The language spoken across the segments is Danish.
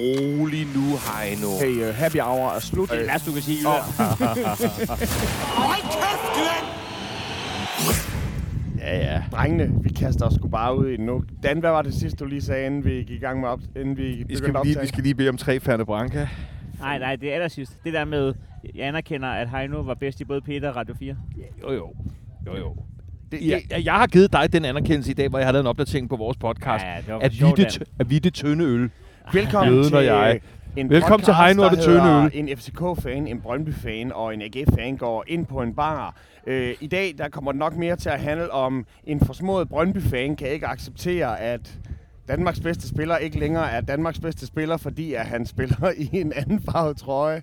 rolig nu, Heino. Hey, uh, happy hour er slut. Det er værste, du kan sige. Hold kæft! Ja, ja. Drengene, vi kaster os sgu bare ud i den nu. Dan, hvad var det sidste, du lige sagde, inden vi gik i gang med op, inden vi Vi begyndte skal, at lige, vi skal lige bede om tre Ferne Branca. Nej, nej, det er allersidst. Det der med, jeg anerkender, at Heino var bedst i både Peter og Radio 4. Jo, jo. Jo, jo. Det, Ja, det, jeg har givet dig den anerkendelse i dag, hvor jeg har lavet en opdatering på vores podcast. Ja, ja, det var at, vi det, at vi det tynde øl. Velkommen Jøden til og jeg. en Velkommen til podcast, Heino og det hedder øl. En FCK-fan, en Brøndby-fan og en AGF-fan går ind på en bar. Øh, I dag der kommer det nok mere til at handle om, en forsmået Brøndby-fan kan ikke acceptere, at Danmarks bedste spiller ikke længere er Danmarks bedste spiller, fordi at han spiller i en anden farvet trøje.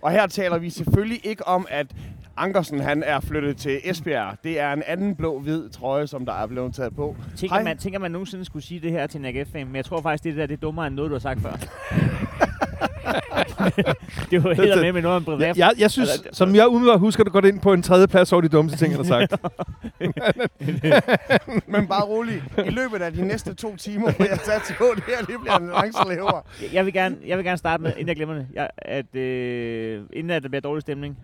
Og her taler vi selvfølgelig ikke om, at Ankersen han er flyttet til Esbjerg. Det er en anden blå-hvid trøje, som der er blevet taget på. Tænker Hej. man, tænker man nogensinde skulle sige det her til en AGF-fan, men jeg tror faktisk, det der det er dummere end noget, du har sagt før. det var helt med med noget om privat. Jeg, jeg, jeg synes, som jeg umiddelbart husker, det går ind på en tredje plads over de dummeste ting, han har sagt. Men bare rolig. I løbet af de næste to timer, hvor jeg sat på, det her lige bliver en langslever. Jeg vil, gerne, jeg vil gerne starte med, inden jeg glemmer det, jeg, at, øh, inden at der bliver dårlig stemning.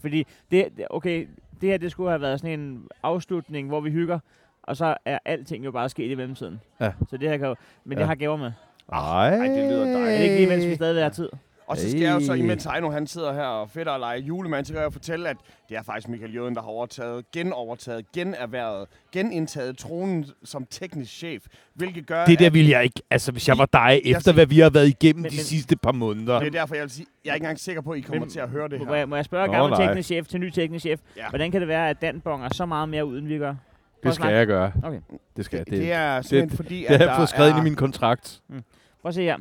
Fordi det, okay, det her det skulle have været sådan en afslutning, hvor vi hygger, og så er alting jo bare sket i mellemtiden. Ja. Så det her kan jo, men Ja. jeg har gaver med. Ej, Ej, det lyder dejligt. Er det ikke lige, mens vi stadig har tid? Og så skal jeg jo så, imens Heino han sidder her og fætter og leger julemand, så kan jeg fortælle, at det er faktisk Michael Jøden, der har overtaget, genovertaget, generhvervet, genindtaget tronen som teknisk chef. Hvilket gør, det der at ville jeg ikke. Altså, hvis jeg var dig, Jeg efter skal- hvad vi har været igennem Men- de men- sidste par måneder. det er derfor, jeg vil sige, jeg er ikke engang sikker på, at I kommer Men- til at høre det Må her. jeg, må jeg spørge Nå, gammel nej. teknisk chef til ny teknisk chef? Ja. Hvordan kan det være, at Dan bonger så meget mere ud, end vi gør? Det skal jeg gøre. Okay. Det skal jeg. Det, Det, det er simpelthen fordi, det at har der jeg fået skrevet er... ind i min kontrakt. Prøv at se her.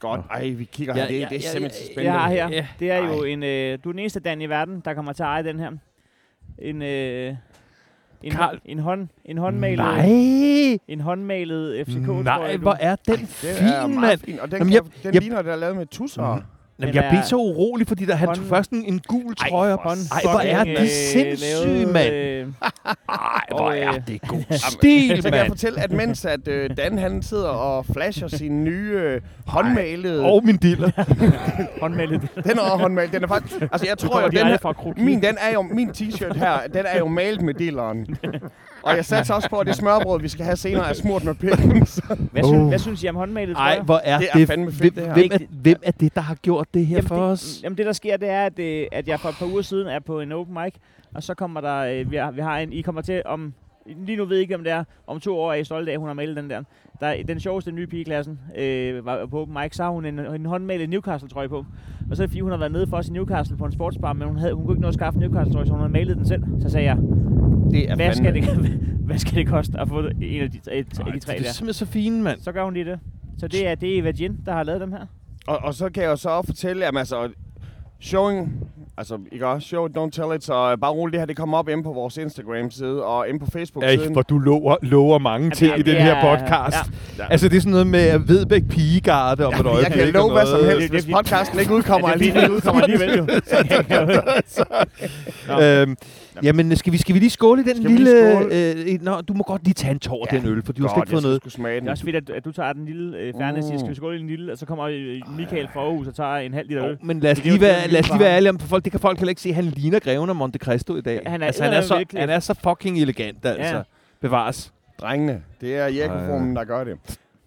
Godt. Ej, vi kigger her. Ja, det, ja, det er ja, simpelthen ja, spændende. jeg har her, Ja. det er jo Ej. en... Øh, du er den eneste Dan i verden, der kommer til at eje den her. En... Øh, en, Karl. en, hånd, en håndmalet, Nej! en håndmalet FCK, Nej, tror jeg, hvor er den Det fin, er mand. fint, og den, Jamen, kan, jeg- den jeg- ligner, der er lavet med tusser. Mhm. Jamen, jeg blev er- så urolig, fordi der, han tog først en, en gul trøje op. for Ej, hvor er det sindssygt, mand. Øh, Ej, hvor er øh, det god stil, Så kan jeg mand. fortælle, at mens at øh, Dan han sidder og flasher sin nye øh, håndmalede... Og min diller. håndmalet. Den er også håndmalet. Den er faktisk... Altså, jeg tror jo, den her, min, den er jo, min t-shirt her, den er jo malet med dilleren. Og jeg satser også på, at det smørbrød, vi skal have senere, er smurt med pikken. Hvad, synes, Oh. hvad synes I om håndmalet? tror Ej, jeg? hvor er Det det, er fandme fedt, hvem, det her. hvem, er, hvem er det, der har gjort det her Jamen, for det, os? Jamen det der sker, det er, at, øh, at jeg for et par uger siden er på en open mic, og så kommer der, øh, vi, har, vi har en, I kommer til om, lige nu ved jeg ikke om det er, om to år er I stolte af, at hun har malet den der. Der er den sjoveste nye pige i klassen, øh, var på open mic, så har hun en, en håndmalet Newcastle-trøje på. Og så er det fordi, hun har været nede for os i Newcastle på en sportsbar, men hun, havde, hun kunne ikke nå at skaffe en Newcastle-trøje, så hun havde malet den selv. Så sagde jeg, det er hvad skal det, hvad skal det koste at få en af de, et, af de tre det er der? simpelthen så fine, mand. Så gør hun lige det. Så det er, det er Eva Jin, der har lavet dem her. Og, og så kan jeg jo så også fortælle, at altså, showing, altså ikke også, show it, don't tell it, så bare roligt, det her det kommer op inde på vores Instagram-side og inde på Ej, Facebook-siden. hvor du lover, lover mange ting i det den er- her podcast. Ja. Altså, det er sådan noget med Vedbæk Pigegarde om et jeg øjeblik. kan og love hvad som noget. helst, hvis podcasten ikke udkommer Ja, den udkommer alligevel jo. Jeg kan. Øhm, jamen, skal vi, skal vi lige skåle i den Skal lille... lige Øh, nå, du må godt lige tage en tår af Ja, den øl, for du har slet ikke fået jeg noget. Det den. er også fedt, at, at du tager den lille øh, Fernet, siger, Mm. skal vi skåle i en lille, og så kommer øh, Michael fra Aarhus og tager en halv liter øl. Men lad os lige være, ærlige om, for folk, det kan folk heller ikke se. Han ligner greven af Monte Cristo i dag. Han er altså, han, er så, han er så fucking elegant, altså. Ja. Bevares. Drengene, det er Jakob-formen, der gør det.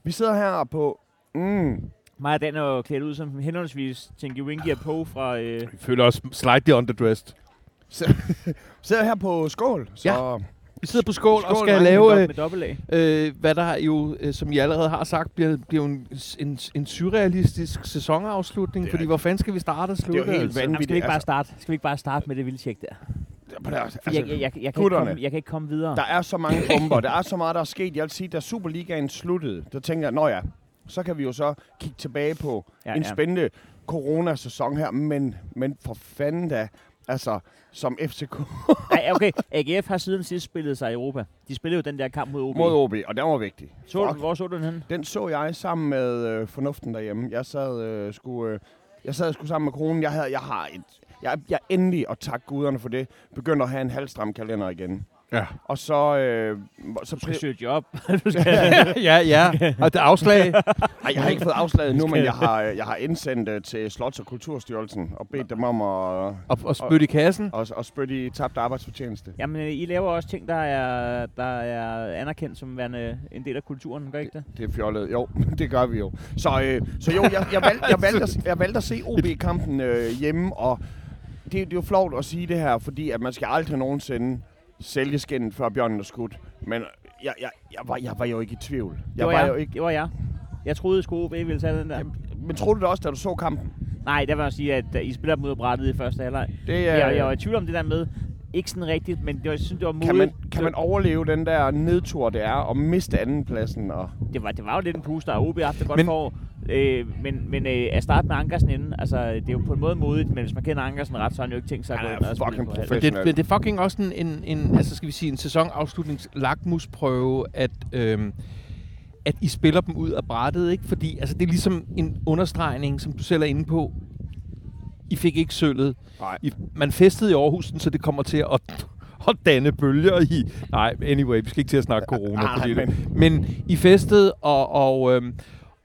Vi sidder her på... Mm, Mig og Dan er jo klædt ud som henholdsvis Tinky Winky og Poe fra... Øh, Vi føler os slightly underdressed. sidder her på Skål, så... Ja. Vi sidder på skål, skål og skal lave, med, øh, øh, hvad der jo, øh, som I allerede har sagt, bliver, bliver jo en, en, en surrealistisk sæsonafslutning. Det fordi hvor fanden skal vi starte og Det er slutte? jo helt altså? Vanvittigt. skal, vi ikke bare altså. starte, skal vi ikke bare starte med det vilde tjek der? Altså, Fordi jeg, jeg, jeg, jeg, kan komme, jeg kan ikke komme videre. Der er så mange bomber, der er så meget, der er sket. Jeg vil sige, da Superligaen sluttede, der tænker jeg, nå ja, så kan vi jo så kigge tilbage på ja, en ja. spændende coronasæson her, men, men for fanden da, altså, som FCK Ej, okay, AGF har siden sidst spillet sig i Europa. De spillede jo den der kamp mod OB. mod OB, og den var vigtig. så, Fuck. hvor så du den hen? Den så jeg sammen med øh, fornuften derhjemme. Jeg sad øh, sgu, øh, jeg sad sgu sammen med konen. Jeg, havde, jeg har et, jeg, jeg endelig, og tak guderne for det, begyndt at have en halvstram kalender igen. Ja. Og så... Øh, så Du skal søge job. du skal, ja, ja. Og det er afslag. Ej, jeg har ikke fået afslaget nu, men jeg har, jeg har indsendt øh, til Slots- og Kulturstyrelsen og bedt dem om at, og, og spytte i kassen. at, at spytte i tabt arbejdsfortjeneste. jamen, øh, I laver også ting, der er, der er anerkendt som værende en del af kulturen, gør I ikke det? Det er fjollet. Jo, det gør vi jo. Så, øh, så jo, jeg, jeg, valgte, jeg, valgte at, jeg valgte at se OB-kampen øh, hjemme, og det, det er jo flot at sige det her, fordi at man skal aldrig nogensinde sælge skinnet, før bjørnen er skudt. Men jeg, jeg, jeg, var, jeg var jo ikke i tvivl. Det Jeg var, var jeg. jo ikke... Det var jeg. Jeg troede, at OB ville tage den der. Men troede du det også, da du så kampen? Nej, der vil jeg sige, at da I spiller af brættet i første halvleg. Det, Øh, jeg, jeg var i tvivl om det der med, ikke sådan rigtigt, men det var, jeg synes, det var modigt. kan, man, kan man overleve den der nedtur, det er, og miste andenpladsen? Og det, var, det var jo lidt en puster, og OB har haft det godt Men- men, for øh, men, men øh, at starte med Ankersen inden, altså det er jo på en måde modigt, men hvis man kender Ankersen ret, så har han jo ikke tænkt sig at gå er ind og spille fucking på. Men det, det er fucking også en, en, en, altså skal vi sige, en sæsonafslutnings lakmusprøve, at, øhm, at I spiller dem ud af brættet, ikke? Fordi altså, det er ligesom en understregning, som du selv er inde på. I fik ikke sølvet. Nej. I, man festede i Aarhus, så det kommer til at, at danne bølger i... Nej, anyway, vi skal ikke til at snakke corona. Nej, fordi men- det, men I festede, og, og, øhm,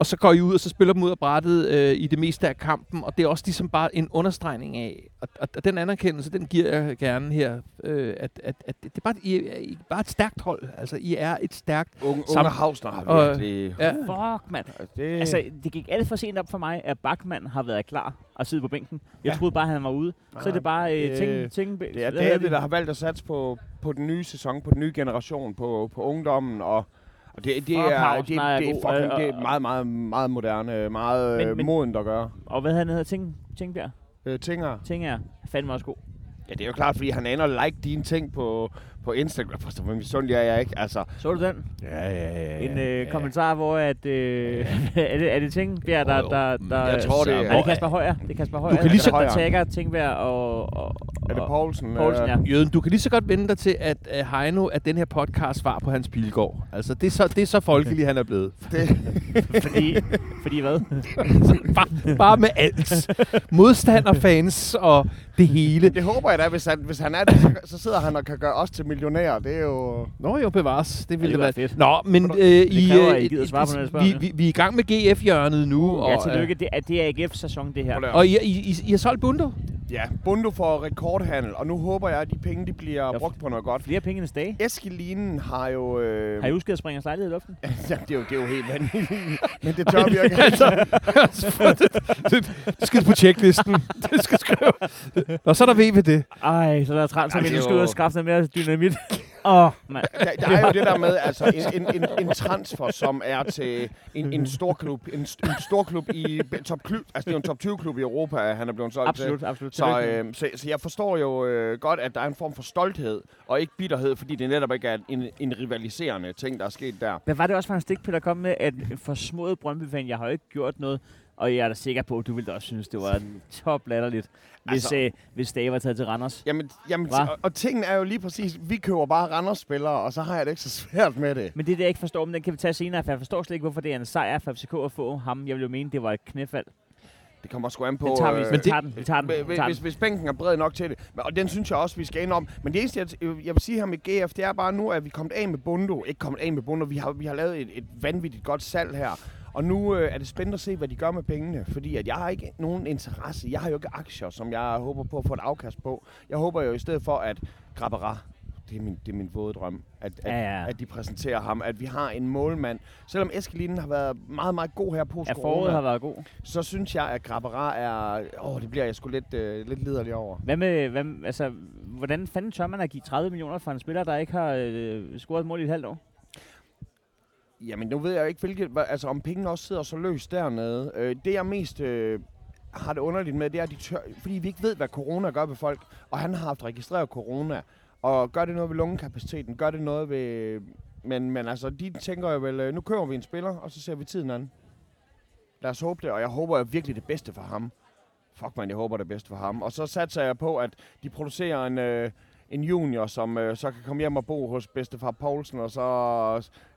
og så går I ud, og så spiller dem ud af brættet øh, i det meste af kampen, og det er også ligesom bare en understregning af, og, og, og den anerkendelse, den giver jeg gerne her, øh, at, at, at det er bare, I, er, I er bare et stærkt hold. Altså, I er et stærkt... Unge, Sam- unge Hausner har Og- virkelig... Ja. Fuck, mand. det, Altså, det gik alt for sent op for mig, at Bachmann har været klar og siddet på bænken. Jeg Ja. troede bare, han var ude. Så er det bare øh, ting, ting, det er David, der har valgt at satse på, på den nye sæson, på den nye generation, på, på ungdommen, og, og det, det, er, det, Hausner er det, er fucking, og- det er meget, meget, meget moderne, meget Men- men, men- modent at gøre. Og hvad han hedder? Ting, Tingbjerg? Øh, Tinger. Ting er fandme også god. Ja, det er jo klart, fordi han ender like dine ting på, på Instagram. Forstår, hvor misundelig er jeg ikke? Altså, Så du den? ja, ja, ja. En øh, kommentar, hvor at, øh, er, det, er det Tingbjerg, der, der, der... Jeg tror, det er- Er det Kasper Højer? Det er Kasper Højer, kan lige så- der, der tagger Tingbjerg og... og Er det Poulsen? Poulsen, øh, ja. Jøden, du kan lige så godt vende dig til, at uh, Heino er den her podcast svar på Hans Pilgaard. Altså, det er så, det er så folkelig, han er blevet. Det, Fordi, fordi hvad? Bare, bare med alt. Modstanderfans og det hele. det håber jeg da, hvis han, hvis han er det, så, så sidder han og kan gøre os til millionærer. Det er jo... Nå jo, bevares. Det ville det det være. fedt. Nå, men øh, I, kræver, øh, I gider svare på nogle af vi, vi, vi er i gang med GF-hjørnet nu. Ja, og, tillykke. øh, Det er, det er AGF-sæson, det her. Og I, I, I, I har solgt Bundo? Ja, Bundo får rekordhandel, og nu håber jeg, at de penge de bliver Ja, brugt på noget godt. Flere penge end dage. Eskilinen har jo... Øh, Har I husket at springe lejlighed i luften? ja, det, er jo, det er jo helt vanvittigt. Men det tør vi ikke. det, det skal på checklisten. det skal skrive. Og så er der det. Ej, så der er træls, Ej, at det vi er nu skal ud og skaffe noget mere dynamit. Åh, oh, mand. Der, der er jo det der med, altså en, en, en, en transfer, som er til en, en stor klub, en, en stor klub i top klub, altså det er jo en top 20 klub i Europa, han er blevet solgt Absolut, til. absolut. Så, øh, så, så jeg forstår jo øh, godt, at der er en form for stolthed, og ikke bitterhed, fordi det netop ikke er en, en rivaliserende ting, der er sket der. Hvad var det også for en stik, der kom med, at en forsmået Brøndby-fan, jeg har jo ikke gjort noget, og jeg er da sikker på, at du ville også synes, det var en top latterligt, hvis, Altså- øh, hvis Dave var taget til Randers. Jamen, jamen Hva? og, og tingene er jo lige præcis, vi køber bare Randers-spillere, og så har jeg det ikke så svært med det. Men det er det, jeg ikke forstår, men den kan vi tage senere, for jeg forstår slet ikke, hvorfor det er en sejr for FCK at få ham. Jeg vil jo mene, det var et knæfald. Det kommer sgu an på... Den tager vi, øh, vi tager den, vi tager den, vi Hvis, tager hvis, den. hvis bænken er bred nok til det. Men- Og den synes jeg også, vi skal ind om. Men det eneste, jeg, jeg vil sige her med GF, det er bare nu, at vi er kommet af med Bundo. Ikke kommet af med Bundo. Vi har, vi har lavet et, et vanvittigt godt salg her. Og nu øh, er det spændende at se, hvad de gør med pengene. Fordi at jeg har ikke nogen interesse. Jeg har jo ikke aktier, som jeg håber på at få et afkast på. Jeg håber jo i stedet for, at Grabara, det er min, det er min våde drøm, at, at, Ja, ja. at de præsenterer ham. At vi har en målmand. Selvom Eskelinen har været meget, meget god her på Ja, foråret har været god. så synes jeg, at Grabara er... Åh, det bliver jeg sgu lidt, øh, lidt liderlig over. Hvad med, hvad, altså, hvordan fanden tør man at give 30 millioner for en spiller, der ikke har øh, scoret et mål i et halvt år? Jamen, nu ved jeg jo ikke, hvilket, altså, om pengene også sidder så løst dernede. Øh, det, jeg mest øh, har det underligt med, det er, at de tør, fordi vi ikke ved, hvad corona gør ved folk. Og han har haft registreret corona. Og gør det noget ved lungekapaciteten? Gør det noget ved... Men, men altså, de tænker jo vel, øh, nu kører vi en spiller, og så ser vi tiden an. Lad os håbe det, og jeg håber virkelig det bedste for ham. Fuck man, jeg håber det bedste for ham. Og så satser jeg på, at de producerer en, øh, en junior, som øh, så kan komme hjem og bo hos bedstefar Poulsen, og så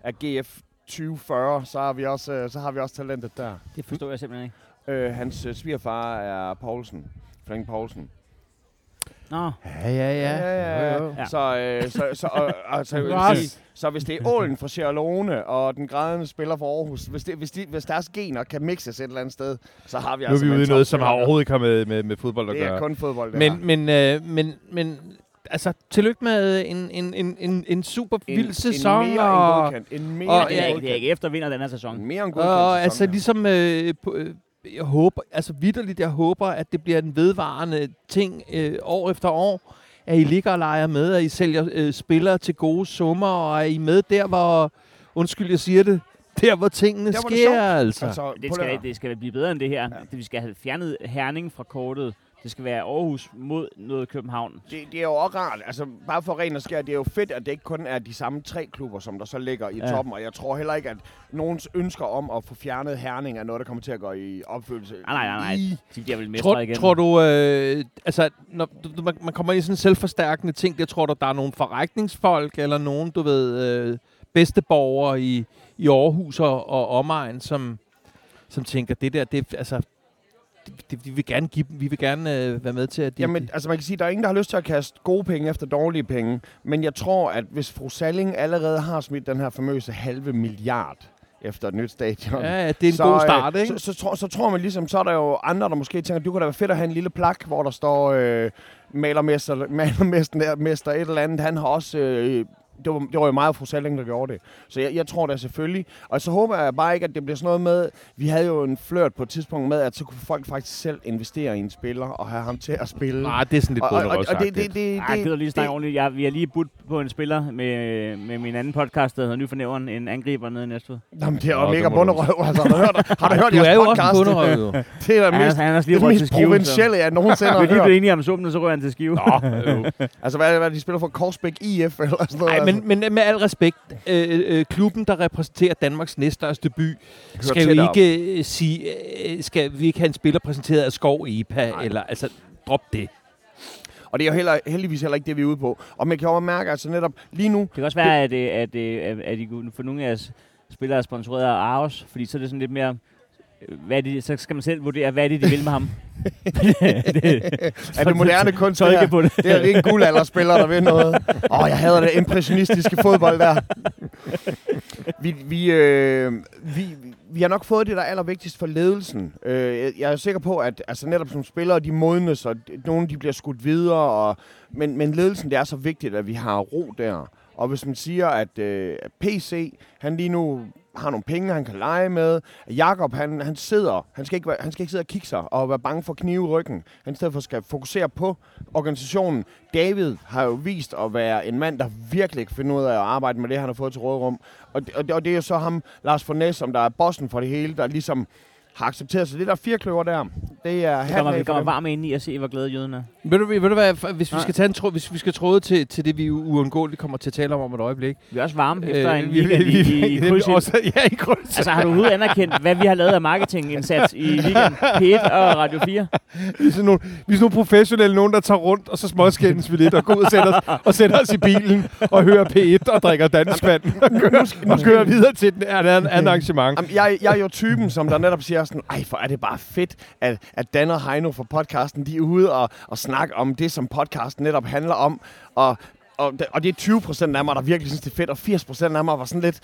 er GF 2040, så har vi også, øh, så har vi også talentet der. Det forstår jeg simpelthen ikke. Øh, hans øh, svigerfar er Poulsen, Flemming Poulsen. Nå, Ja, ja, ja. ja, Jo, jo. Ja. Så, øh, så, så, og, altså, så hvis det er ålen fra Sierra Leone og den grædende spiller fra Aarhus, hvis, det, hvis, de, hvis deres gener kan mixes et eller andet sted, så har vi Nu er altså vi med ude en i noget, som har overhovedet ikke har med, med, med fodbold at Det er gøre. kun fodbold, det her. Men, men, øh, men, men altså, tillykke med en, en, en, en, en super vild sæson. En mere og, end godkendt. En mere og- det er, end ikke, det er ikke efter vinder den her sæson. En mere end godkendt og sæson altså her. ligesom, øh, på, øh, jeg håber, altså vidderligt, jeg håber, at det bliver en vedvarende ting øh, år efter år, at I ligger og leger med, at I sælger øh, spillere til gode summer, og er I med der, hvor, undskyld, jeg siger det, der hvor tingene Der, hvor det sker, er sjovt. altså. Altså, Det skal, det skal blive bedre end det her. Det, vi skal have fjernet Herning fra kortet. Det skal være Aarhus mod noget København. det, det er jo også rart, altså bare for ren og skær, det er jo fedt, at det ikke kun er de samme tre klubber, som der så ligger i Ja. toppen, og jeg tror heller ikke, at nogens ønsker om at få fjernet Herning er noget, der kommer til at gå i opfyldelse. Nej, nej, nej, nej. De bliver vel mestre Tror, igen. tror du, øh, altså, når du, du- man, man kommer ind i sådan en selvforstærkende ting, der tror du, der er nogle forretningsfolk, eller nogen, du ved, øh, bedsteborgere i, i Aarhus og, og omegn, som, som tænker, det der, det, altså, det, vi vil gerne give dem, vi vil gerne øh, være med til, at de, Jamen, altså man kan sige, der er ingen, der har lyst til at kaste gode penge efter dårlige penge. Men jeg tror, at hvis fru Salling allerede har smidt den her famøse halve milliard efter et nyt stadion, ja, ja, det er en så, god øh, start, ikke? Så, så, tror, så tror man ligesom, så er der jo andre, der måske tænker, du kunne da være fedt at have en lille plak, hvor der står øh, malermester, malermester mester et eller andet. Han har også... Øh, det var, det var jo meget fru Salling, der gjorde det. Så jeg, jeg tror da selvfølgelig. Og så håber jeg bare ikke, at det bliver sådan noget med... Vi havde jo en flørt på et tidspunkt med, at så kunne folk faktisk selv investere i en spiller og have ham til at spille. Nej, det er sådan lidt og, og, og, og bunderøvsagtigt. det, det, det, Ej, jeg gider lige snakke det, ordentligt. Jeg, vi har lige budt på en spiller med, med min anden podcast, der hedder Ny Fornævren, en angriber nede i Næstved. Jamen, det er jo mega du- bunderøv. Altså, har du hørt, har du hørt du jeres er jo også en podcast? bunderøv, jo. Det er han, mest, han også det er mest skive. provincielle, jeg nogensinde Vi har er lige hørt. blevet enige om sumpen, og så rører han til skive. Nå. Altså, hvad er det, hvad de spiller for? Korsbæk IF eller sådan noget? Men, men med al respekt, øh, øh, klubben, der repræsenterer Danmarks næststørste by, skal jo tættere op. ikke øh, sige, øh, skal vi ikke have en spiller præsenteret af Skov EPA, Nej. eller altså, drop det. Og det er jo heller, heldigvis heller ikke det, vi er ude på. Og man kan jo også mærke, altså netop lige nu, Det kan også være, at, øh, at, øh, at, at I for nogle af jeres spillere er sponsoreret af Aarhus, fordi så er det sådan lidt mere... Hvad det, så skal man selv vurdere, hvad er det, de vil med ham. er det moderne kunst, det her. på det. Det er en guldalderspiller, der vil noget. Åh, oh, jeg hader det impressionistiske fodbold der. Vi, vi, øh, vi, vi har nok fået det, der er allervigtigst for ledelsen. Øh, jeg- er sikker på, at altså, netop som spillere, de modnes, og nogle de bliver skudt videre. Og, men, men ledelsen, det er så vigtigt, at vi har ro der. Og hvis man siger, at øh, PC, han lige nu har nogle penge, han kan lege med. Jakob, han, han sidder, han skal, ikke, være- han skal ikke sidde og kigge sig og være bange for knive i ryggen. Han i stedet for skal fokusere på organisationen. David har jo vist at være en mand, der virkelig kan finde ud af at arbejde med det, han har fået til rådrum. Og, og, det, og det er jo så ham, Lars Fornæs, som der er bossen for det hele, der ligesom har accepteret. Så det der fire kløver der, det er hatten kommer, vi kommer dem. varme ind i at se, hvor glade jøden er. Ved du, ved du hvad, hvis vi skal tage en tråd, hvis vi skal tråde til, til det, vi uundgåeligt kommer til at tale om om et øjeblik. Vi er også varme efter en vi- weekend i, i, i krydsild. også, Ja, i kryds. Altså, har du overhovedet anerkendt, hvad vi har lavet af marketingindsats i weekend? P1 og Radio 4? Vi er sådan nogle, vi er sådan nogle professionelle, nogen der tager rundt, og så småskændes vi lidt, og går ud og sætter, os, og sætter os i bilen, og hører P1 og drikker dansk vand, og kører, og kører videre til den anden arrangement. Jamen, jeg, jeg er jo typen, som der netop siger sådan, ej, for er det bare fedt, at, at Dan og Heino fra podcasten, de er ude og, og snakke om det, som podcasten netop handler om. Og, og, det, og det er 20 procent af mig, der virkelig synes, det er fedt, og 80 procent af mig var sådan lidt,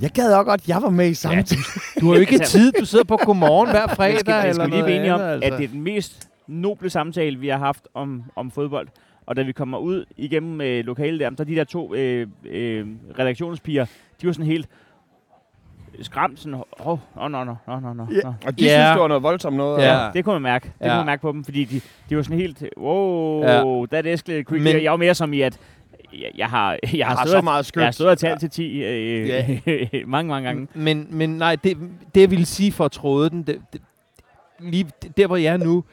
jeg gad også godt, jeg var med i samtalen. Du har jo ikke tid, du sidder på godmorgen hver fredag, Vi skal, vi eller skal lige blive enige om, andet, at det er den mest noble samtale, vi har haft om, om fodbold. Og da vi kommer ud igennem øh, lokalet der, så de der to øh, øh, redaktionspiger, de var sådan helt skræmt. Sådan, åh, oh, nå, nå, nå, nå, nå. Ja, og de Ja. synes, det var noget voldsomt noget. Ja. og- Det kunne man mærke. Det Ja. kunne man mærke på dem, fordi de, de var sådan helt, wow, Ja. ja. that escalated quick. Men- jeg var mere som i, at jeg, jeg har, jeg har, har stået, så meget jeg har stået og talt til 10 øh, Ja. mange, mange gange. Men, men nej, det, det jeg ville sige for at tråde den, det, det, lige der hvor jeg er nu,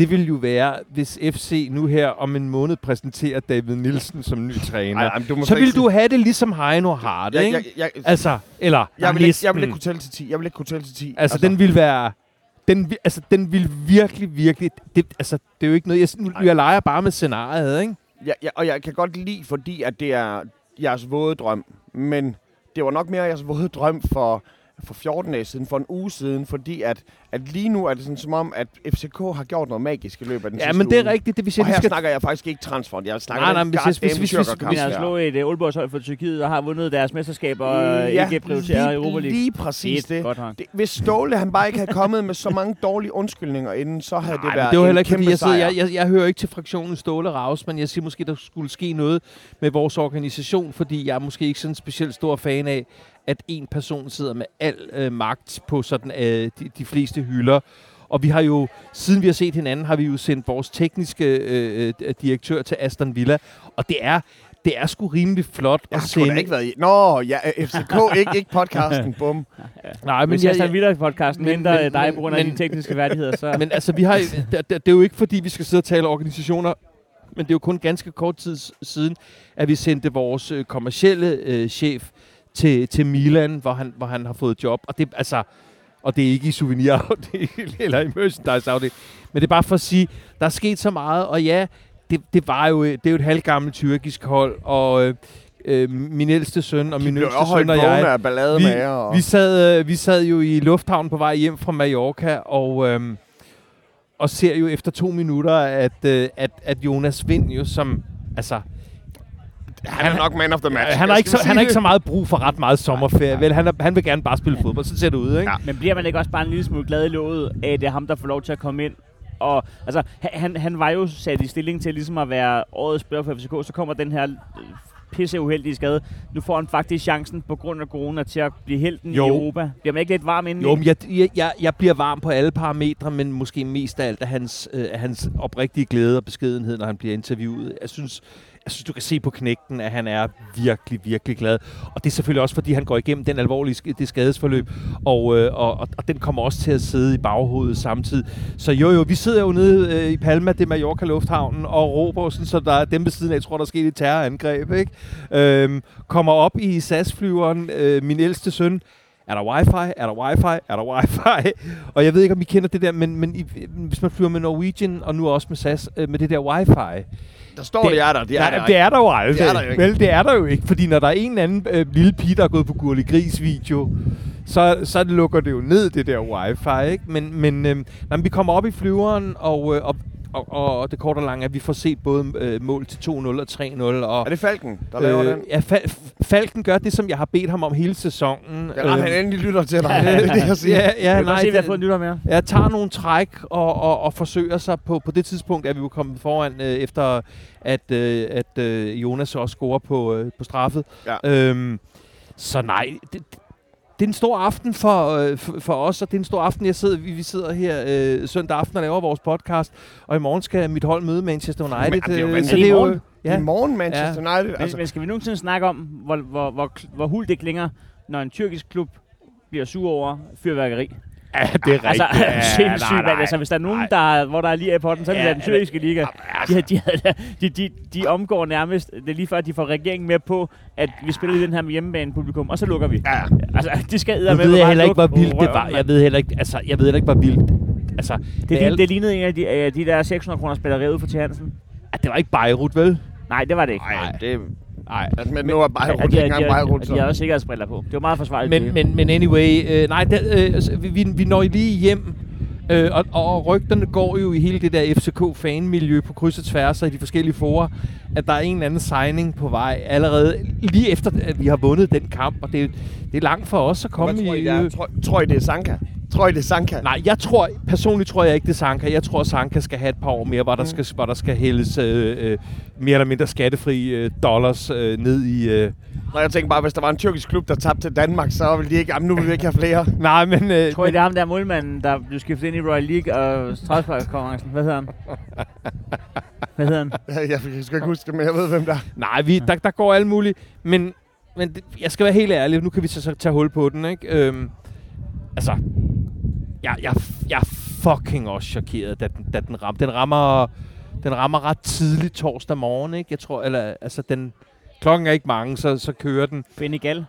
det vil jo være, hvis FC nu her om en måned præsenterer David Nielsen som ny træner. Ej, ej, du så slet vil ikke du have det ligesom Heino har det, Jeg, ikke? jeg, jeg, Altså, eller jeg, vil ikke, jeg vil ikke kunne tælle til 10. Jeg vil ikke kunne tælle til 10. Altså, den vil være... Den, altså, den vil virkelig, virkelig... Det, altså, det er jo ikke noget... Jeg, nu, jeg leger bare med scenariet, ikke? Ja, ja, og jeg kan godt lide, fordi at det er jeres våde drøm. Men det var nok mere jeres våde drøm for, for 14 dage siden, for en uge siden, fordi at, at lige nu er det sådan som om, at FCK har gjort noget magisk i løbet af den Ja, sidste men det er uge. rigtigt. Det, hvis Og jeg lige her skal... snakker jeg faktisk ikke transfer. Jeg snakker Nej, nej, men hvis- hvis- hvis- hvis- Vi har slået et uh, Aalborgs hold for Tyrkiet og har vundet deres mesterskaber og Ja, ikke prioriterer lige, Europa League. Lige præcis det. Godt, det. Hvis Ståle han bare ikke havde kommet med så mange dårlige undskyldninger inden, så havde Nej, det været det var heller ikke, fordi jeg, sidder, jeg, jeg, jeg hører ikke til fraktionen Ståle Raus, men jeg siger måske, der skulle ske noget med vores organisation, fordi jeg er måske ikke sådan en specielt stor fan af, at en person sidder med al øh, magt på sådan øh, de, de fleste hylder. Og vi har jo, siden vi har set hinanden, har vi jo sendt vores tekniske øh, øh, direktør til Aston Villa, og det er, det er sgu rimelig flot Jeg at sende. ikke været i... Nå, ja, FCK, ikke, ikke podcasten, bum. Nej, Hvis jeg- jeg videre podcasten, men- henter men- dig men- på grund af men- dine tekniske færdigheder, så... Men altså, vi har, det, det, er jo ikke fordi, vi skal sidde og tale organisationer, men det er jo kun ganske kort tid siden, at vi sendte vores øh, kommercielle øh, chef til, til Milan, hvor han, hvor han har fået job. Og det, altså, og det er ikke i souvenirafdelingen eller i merchandise men det er bare for at sige, der er sket så meget, og ja, det, det var jo, det er jo et halvgammelt tyrkisk hold, og øh, øh, min ældste søn og min yngste søn og jeg, vi- med. Og... vi sad, øh, vi sad jo i lufthavnen på vej hjem fra Mallorca, og, øhm, og ser jo efter to minutter, at, øh, at, at Jonas Vind jo som... Altså, han er nok man of the match. han, har ikke så, han har ikke så meget brug for ret meget sommerferie. Vel, han, er, han vil gerne bare spille fodbold. Så ser det ud, ikke? Ja. Men bliver man ikke også bare en lille smule glad i låget af, at det er ham, der får lov til at komme ind? Og altså, han- han, han var jo sat i stilling til ligesom at være årets spiller for FCK, så kommer den her øh, pisse uheldige skade. Nu får han faktisk chancen på grund af corona til at blive helten Jo. i Europa. Bliver man ikke lidt varm inden? Jo, men jeg, jeg, jeg, jeg bliver varm på alle parametre, men måske mest af alt af hans, øh, hans oprigtige glæde og beskedenhed, når han bliver interviewet. Jeg synes, jeg synes, du kan se på knægten, at han er virkelig, virkelig glad. Og det er selvfølgelig også, fordi han går igennem den alvorlige sk- det skadesforløb, og, øh, og, og, og den kommer også til at sidde i baghovedet samtidig. Så jo, jo, vi sidder jo nede øh, i Palma, det er Mallorca Lufthavnen, og råber sådan, så der er dem ved siden af, jeg tror, der er sket et terrorangreb, ikke? Øhm, kommer op i SAS-flyveren, øh, min ældste søn, er der wifi? Er der wifi? Er der wifi? Og jeg ved ikke, om I kender det der, men, men i, hvis man flyver med Norwegian, og nu også med SAS, øh, med det der wifi. Der står, det, det er der. Det er Nej, der. det er der jo aldrig. Det er der jo ikke. Vel, det er der jo ikke, fordi når der er en eller anden øh, lille pige, der er gået på Gurli Gris video, så, så lukker det jo ned, det der wifi, ikke? Men, men, øh, når vi kommer op i flyveren, og, øh, og, og, og det korte og lange er, at vi får set både øh, mål til 2-0 og 3-0. Og, Er det Falken, der laver den? ja, Fal- Falken gør det, som jeg har bedt ham om hele sæsonen. Rart, Øhm, han endelig lytter til dig. det er det, jeg siger. Ja, Jeg ja kan nej, se, vi har fået lytter mere. jeg tager nogle træk og, og, og forsøger sig på, på det tidspunkt, at vi jo kommet foran, øh, efter at, øh, at øh, Jonas også scorer på, øh, på straffet. Ja. Øhm, så nej, det, det er en stor aften for, øh, for, for os, og det er en stor aften. Jeg sidder, vi, vi sidder her øh, søndag aften og laver vores podcast, og i morgen skal mit hold møde Manchester United. Men, det er jo øh, så det er I jo, morgen? ja. I morgen Manchester United. Men, Altså, men skal vi nogensinde snakke om, hvor, hvor, hvor, hvor hul det klinger, når en tyrkisk klub bliver sur over fyrværkeri? Ja, det er Altså, rigtigt. Ja, sindssygt, nej, mand. nej. Altså, hvis der er nogen, Nej. der, hvor der er lige af på den, så er det Ja, ja, den tyrkiske liga. altså- De, de, de, de, de omgår nærmest, det er lige før, at de får regeringen med på, at vi spiller i den her med hjemmebane publikum, og så lukker vi. ja. Altså, de skal Nu ved jeg heller ikke, hvor vildt det var. Jeg ved heller ikke, altså, jeg ved heller ikke, hvor vildt. Altså, Det, med det, det lignede en af de, af de der 600 kroner spilleriet ud for til Hansen. Ah, det var ikke Beirut, vel? Nej, det var det ikke. Nej, det Nej. Altså, men nu er bare rundt, ikke engang bare rundt. de, de havde også sikkerhedsbriller på. Det var meget forsvarligt. Men, men, men anyway, øh, nej, det, øh, altså, vi, vi, vi når lige hjem, øh, og, og rygterne går jo i hele det der FCK-fanmiljø på kryds og tværs og i de forskellige forer, at der er en eller anden signing på vej allerede lige efter, at vi har vundet den kamp, og det, er- det er langt for os at komme Hvad tror I, i... det er? øh, Tror, tror I, det er Sanka? Tror I, det er Sanka? Nej, jeg tror, personligt tror jeg ikke, det er Sanka. Jeg tror, Sanka skal have et par år mere, hvor der, skal, hvor der skal hældes øh, øh, mere eller mindre skattefri øh, dollars øh, ned i... Øh. Når jeg tænker bare, hvis der var en tyrkisk klub, der tabte til Danmark, så ville de ikke, jamen nu vil vi ikke have flere. Nej, men... Øh, Tror I, det er ham der målmanden, der blev skiftet ind i Royal League og straffesparkskonkurrencen? Hvad hedder han? Hvad hedder han? Jeg skal ikke huske det, men jeg ved, hvem der er. Nej, vi, der, der går alt muligt. Men, men det, jeg skal være helt ærlig, nu kan vi så, så tage hul på den, ikke? Øhm, altså, jeg, jeg, jeg er fucking også chokeret, da den, da den rammer. Den rammer, den rammer ret tidligt torsdag morgen, ikke? Jeg tror, eller, altså, den, klokken er ikke mange, så, så kører den. Benny Gall.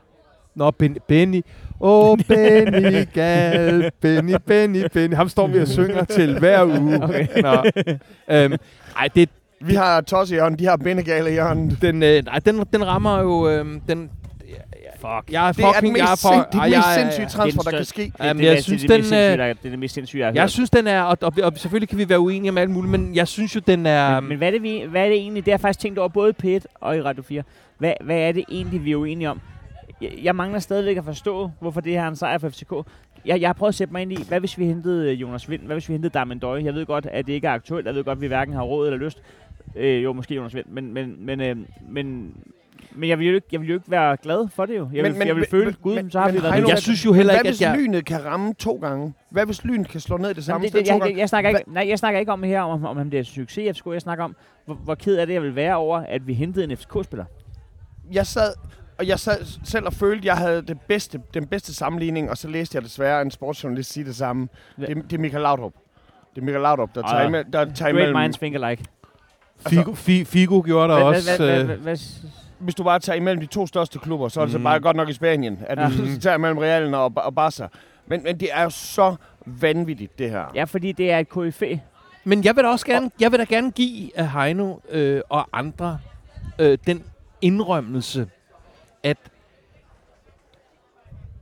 Nå, ben, Benny. Åh, oh, Benny Gal. Benny, Benny, Benny. Ham står vi og synger til hver uge. Okay. Nå. Øhm, ej, det, Vi har Tosse i hånden, de har Benegale i hånden. den, øh, nej, den, den rammer jo... Øh, den, Fuck. Jeg er Det er fucking... den jeg er mest, for, sind, det er den mest sindssyge transfer, Det er der den kan ske. Jamen, jeg det, synes, det, er det, den, mest er det mest sindssyge, jeg har Jeg synes, den er... Og, og, og selvfølgelig kan vi være uenige om alt muligt, men jeg synes jo, den er... Men, men hvad, er det, vi, hvad er det egentlig, det har jeg faktisk tænkt over både i P1 og i Radio 4. Hvad, hvad er det egentlig, vi er uenige om? Jeg, jeg mangler stadigvæk at forstå, hvorfor det her er en sejr for FCK. Jeg, jeg har prøvet at sætte mig ind i, hvad hvis vi hentede øh, Jonas Vind? Hvad hvis vi hentede Darmen Døje? Jeg ved godt, at det ikke er aktuelt. Jeg ved godt, at vi hverken har råd eller lyst. Øh, jo, måske Jonas Vind. Men, men, men, øh, men, men jeg vil, jo ikke, jeg vil jo ikke være glad for det jo. Jeg vil, Men- jeg vil men- føle, men- gud, men- så har men vi været jeg synes jo heller Hvad ikke, hvis at jeg... lynet kan ramme to gange? Hvad hvis lynet kan slå ned det samme det, sted det, to jeg, gange? jeg, jeg, snakker ikke, nej, jeg snakker ikke om her, om, om han bliver succes i FCK. Jeg snakker om, hvor, hvor ked af det jeg vil være over, at vi hentede en FCK-spiller. jeg sad, og jeg sad selv og følte, at jeg havde det bedste, den bedste sammenligning, og så læste jeg desværre en sportsjournalist sige det samme. Det, det er Michael Laudrup. Det er Michael Laudrup, der Ah, tager, imellem, Great minds think alike. Figo, Fi- Figo gjorde der Hvad- også... hvad- øh, Hvis du bare tager imellem de to største klubber, så er det Mm. så bare godt nok i Spanien, at Ja. du tager imellem Realen og, og Barca. Men, men det er jo så vanvittigt, det her. Ja, fordi det er et KFA. Men jeg vil da også gerne, jeg vil da gerne give uh, Heino øh, og andre øh, den indrømmelse, at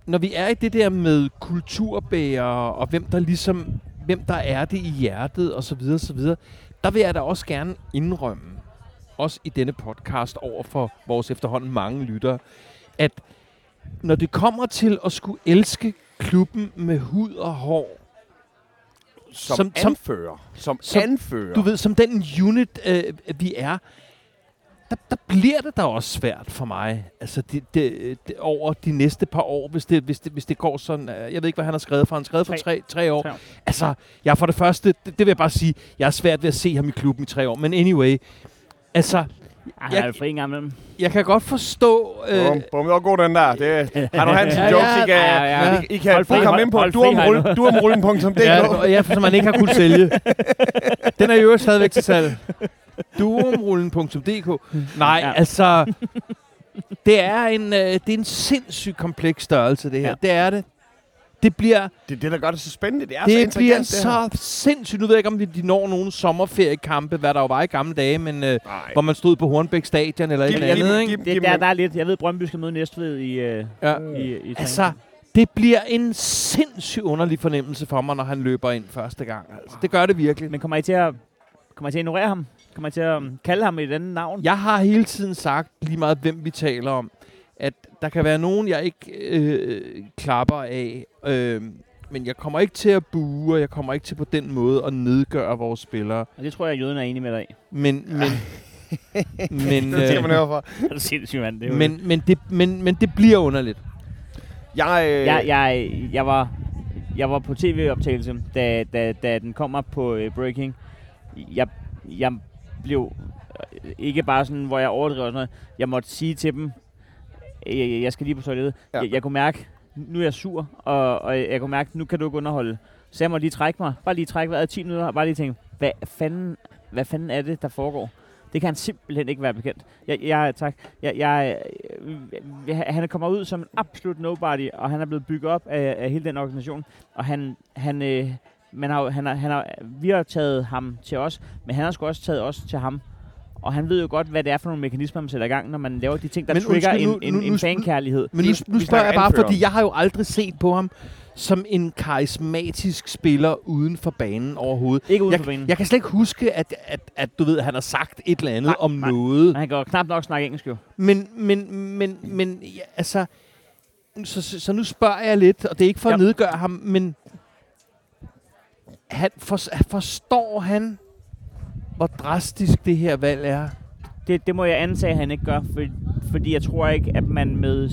når vi er i det der med kulturbærer og hvem der ligesom, hvem der er det i hjertet og så videre, så videre, der vil jeg da også gerne indrømme, også i denne podcast over for vores efterhånden mange lyttere, at når det kommer til at skulle elske klubben med hud og hår, Som, som- anfører. Som, som- anfører. du ved, som den unit, øh, vi er, der, der bliver det da også svært for mig. Altså, det, det, det, over de næste par år, hvis det, hvis det, hvis det går sådan... Øh, jeg ved ikke, hvad han har skrevet for. Han har skrevet for Tre. tre, tre år. Tre år. Altså, jeg for det første, det, det vil jeg bare sige, jeg er svært ved at se ham i klubben i tre år. Men anyway, altså, Jeg- jo fri en gang imellem. jeg kan godt forstå... Øh, Bum, bum, det var god den der. Det er Heino Hansen Ja, jokes, ja, I kan, ja, ja. I, I kan Hold fri, komme hold- ind på duomrullen- duomrullen.dk. ja, ja, for som man ikke har kunnet sælge. Den er jo stadigvæk til salg. Duomrullen.dk Nej, Ja. ja. altså... Det er en, øh, det er en sindssygt kompleks størrelse, det her. Ja. Ja. Det er det. Det bliver, Det er det, der gør det så spændende. Det er så det intrigant, bliver det her. så sindssygt. Nu ved jeg ikke, om de- de når nogle sommerferiekampe, hvad der jo var i gamle dage, men øh, hvor man stod på Hornbæk Stadion eller et eller andet, ikke? Det, der, der er lidt. Jeg ved, Brøndby skal møde Næstved i, øh, Ja. i, i Altså, træningen. det bliver en sindssygt underlig fornemmelse for mig, når han løber ind første gang. Altså, det gør det virkelig. Men kommer I til at, kommer I til at ignorere ham? Kommer I til at um, kalde ham et andet navn? Jeg har hele tiden sagt, lige meget hvem vi taler om, at der kan være nogen, jeg ikke øh, klapper af, øh, men jeg kommer ikke til at bue, og jeg kommer ikke til på den måde at nedgøre vores spillere. Og det tror jeg, at jøden er enig med dig i. Men, men, men, Det man øh, høre for. Det er sindssygt, mand. Det jo men, men, det, men, men det bliver underligt. Jeg, øh, jeg, jeg, jeg, var, jeg var på tv-optagelse, da, da, da den kommer på uh, Breaking. Jeg, jeg blev øh, ikke bare sådan, hvor jeg overdriver sådan noget. Jeg måtte sige til dem, øh, jeg skal lige på toilettet. Ja. Jeg, jeg kunne mærke, nu er jeg sur, og, og jeg kunne mærke, nu kan du ikke underholde. Så jeg må lige trække mig. Bare lige trække vejret 10 minutter, og bare lige tænke, hvad fanden, hvad fanden er det, der foregår? Det kan han simpelthen ikke være bekendt. Jeg, jeg, tak. Jeg, jeg, øh, han kommer ud som en absolut nobody, og han er blevet bygget op af, af hele den organisation. Og han, han, øh, man har, han har, han har, vi har taget ham til os, men han har sgu også taget os til ham. Og han ved jo godt, hvad det er for nogle mekanismer, man sætter i gang, når man laver de ting, der Men trigger undskyld, en, nu- en, nu- en nu- fankærlighed. Men nu, nu spørger jeg bare, anfører. fordi jeg har jo aldrig set på ham som en karismatisk spiller uden for banen overhovedet. Ikke ude på banen. Jeg, jeg kan slet ikke huske, at, at, at du ved, han har sagt et eller andet Nej, om nej. noget. Han kan knap nok snakke engelsk jo. Men, men, men, men ja, altså... Så, så, så nu spørger jeg lidt, og det er ikke for at Ja. nedgøre ham, men... Han, for, forstår han, hvor drastisk det her valg er? Det, det må jeg antage, at han ikke gør, for, fordi jeg tror ikke, at man med,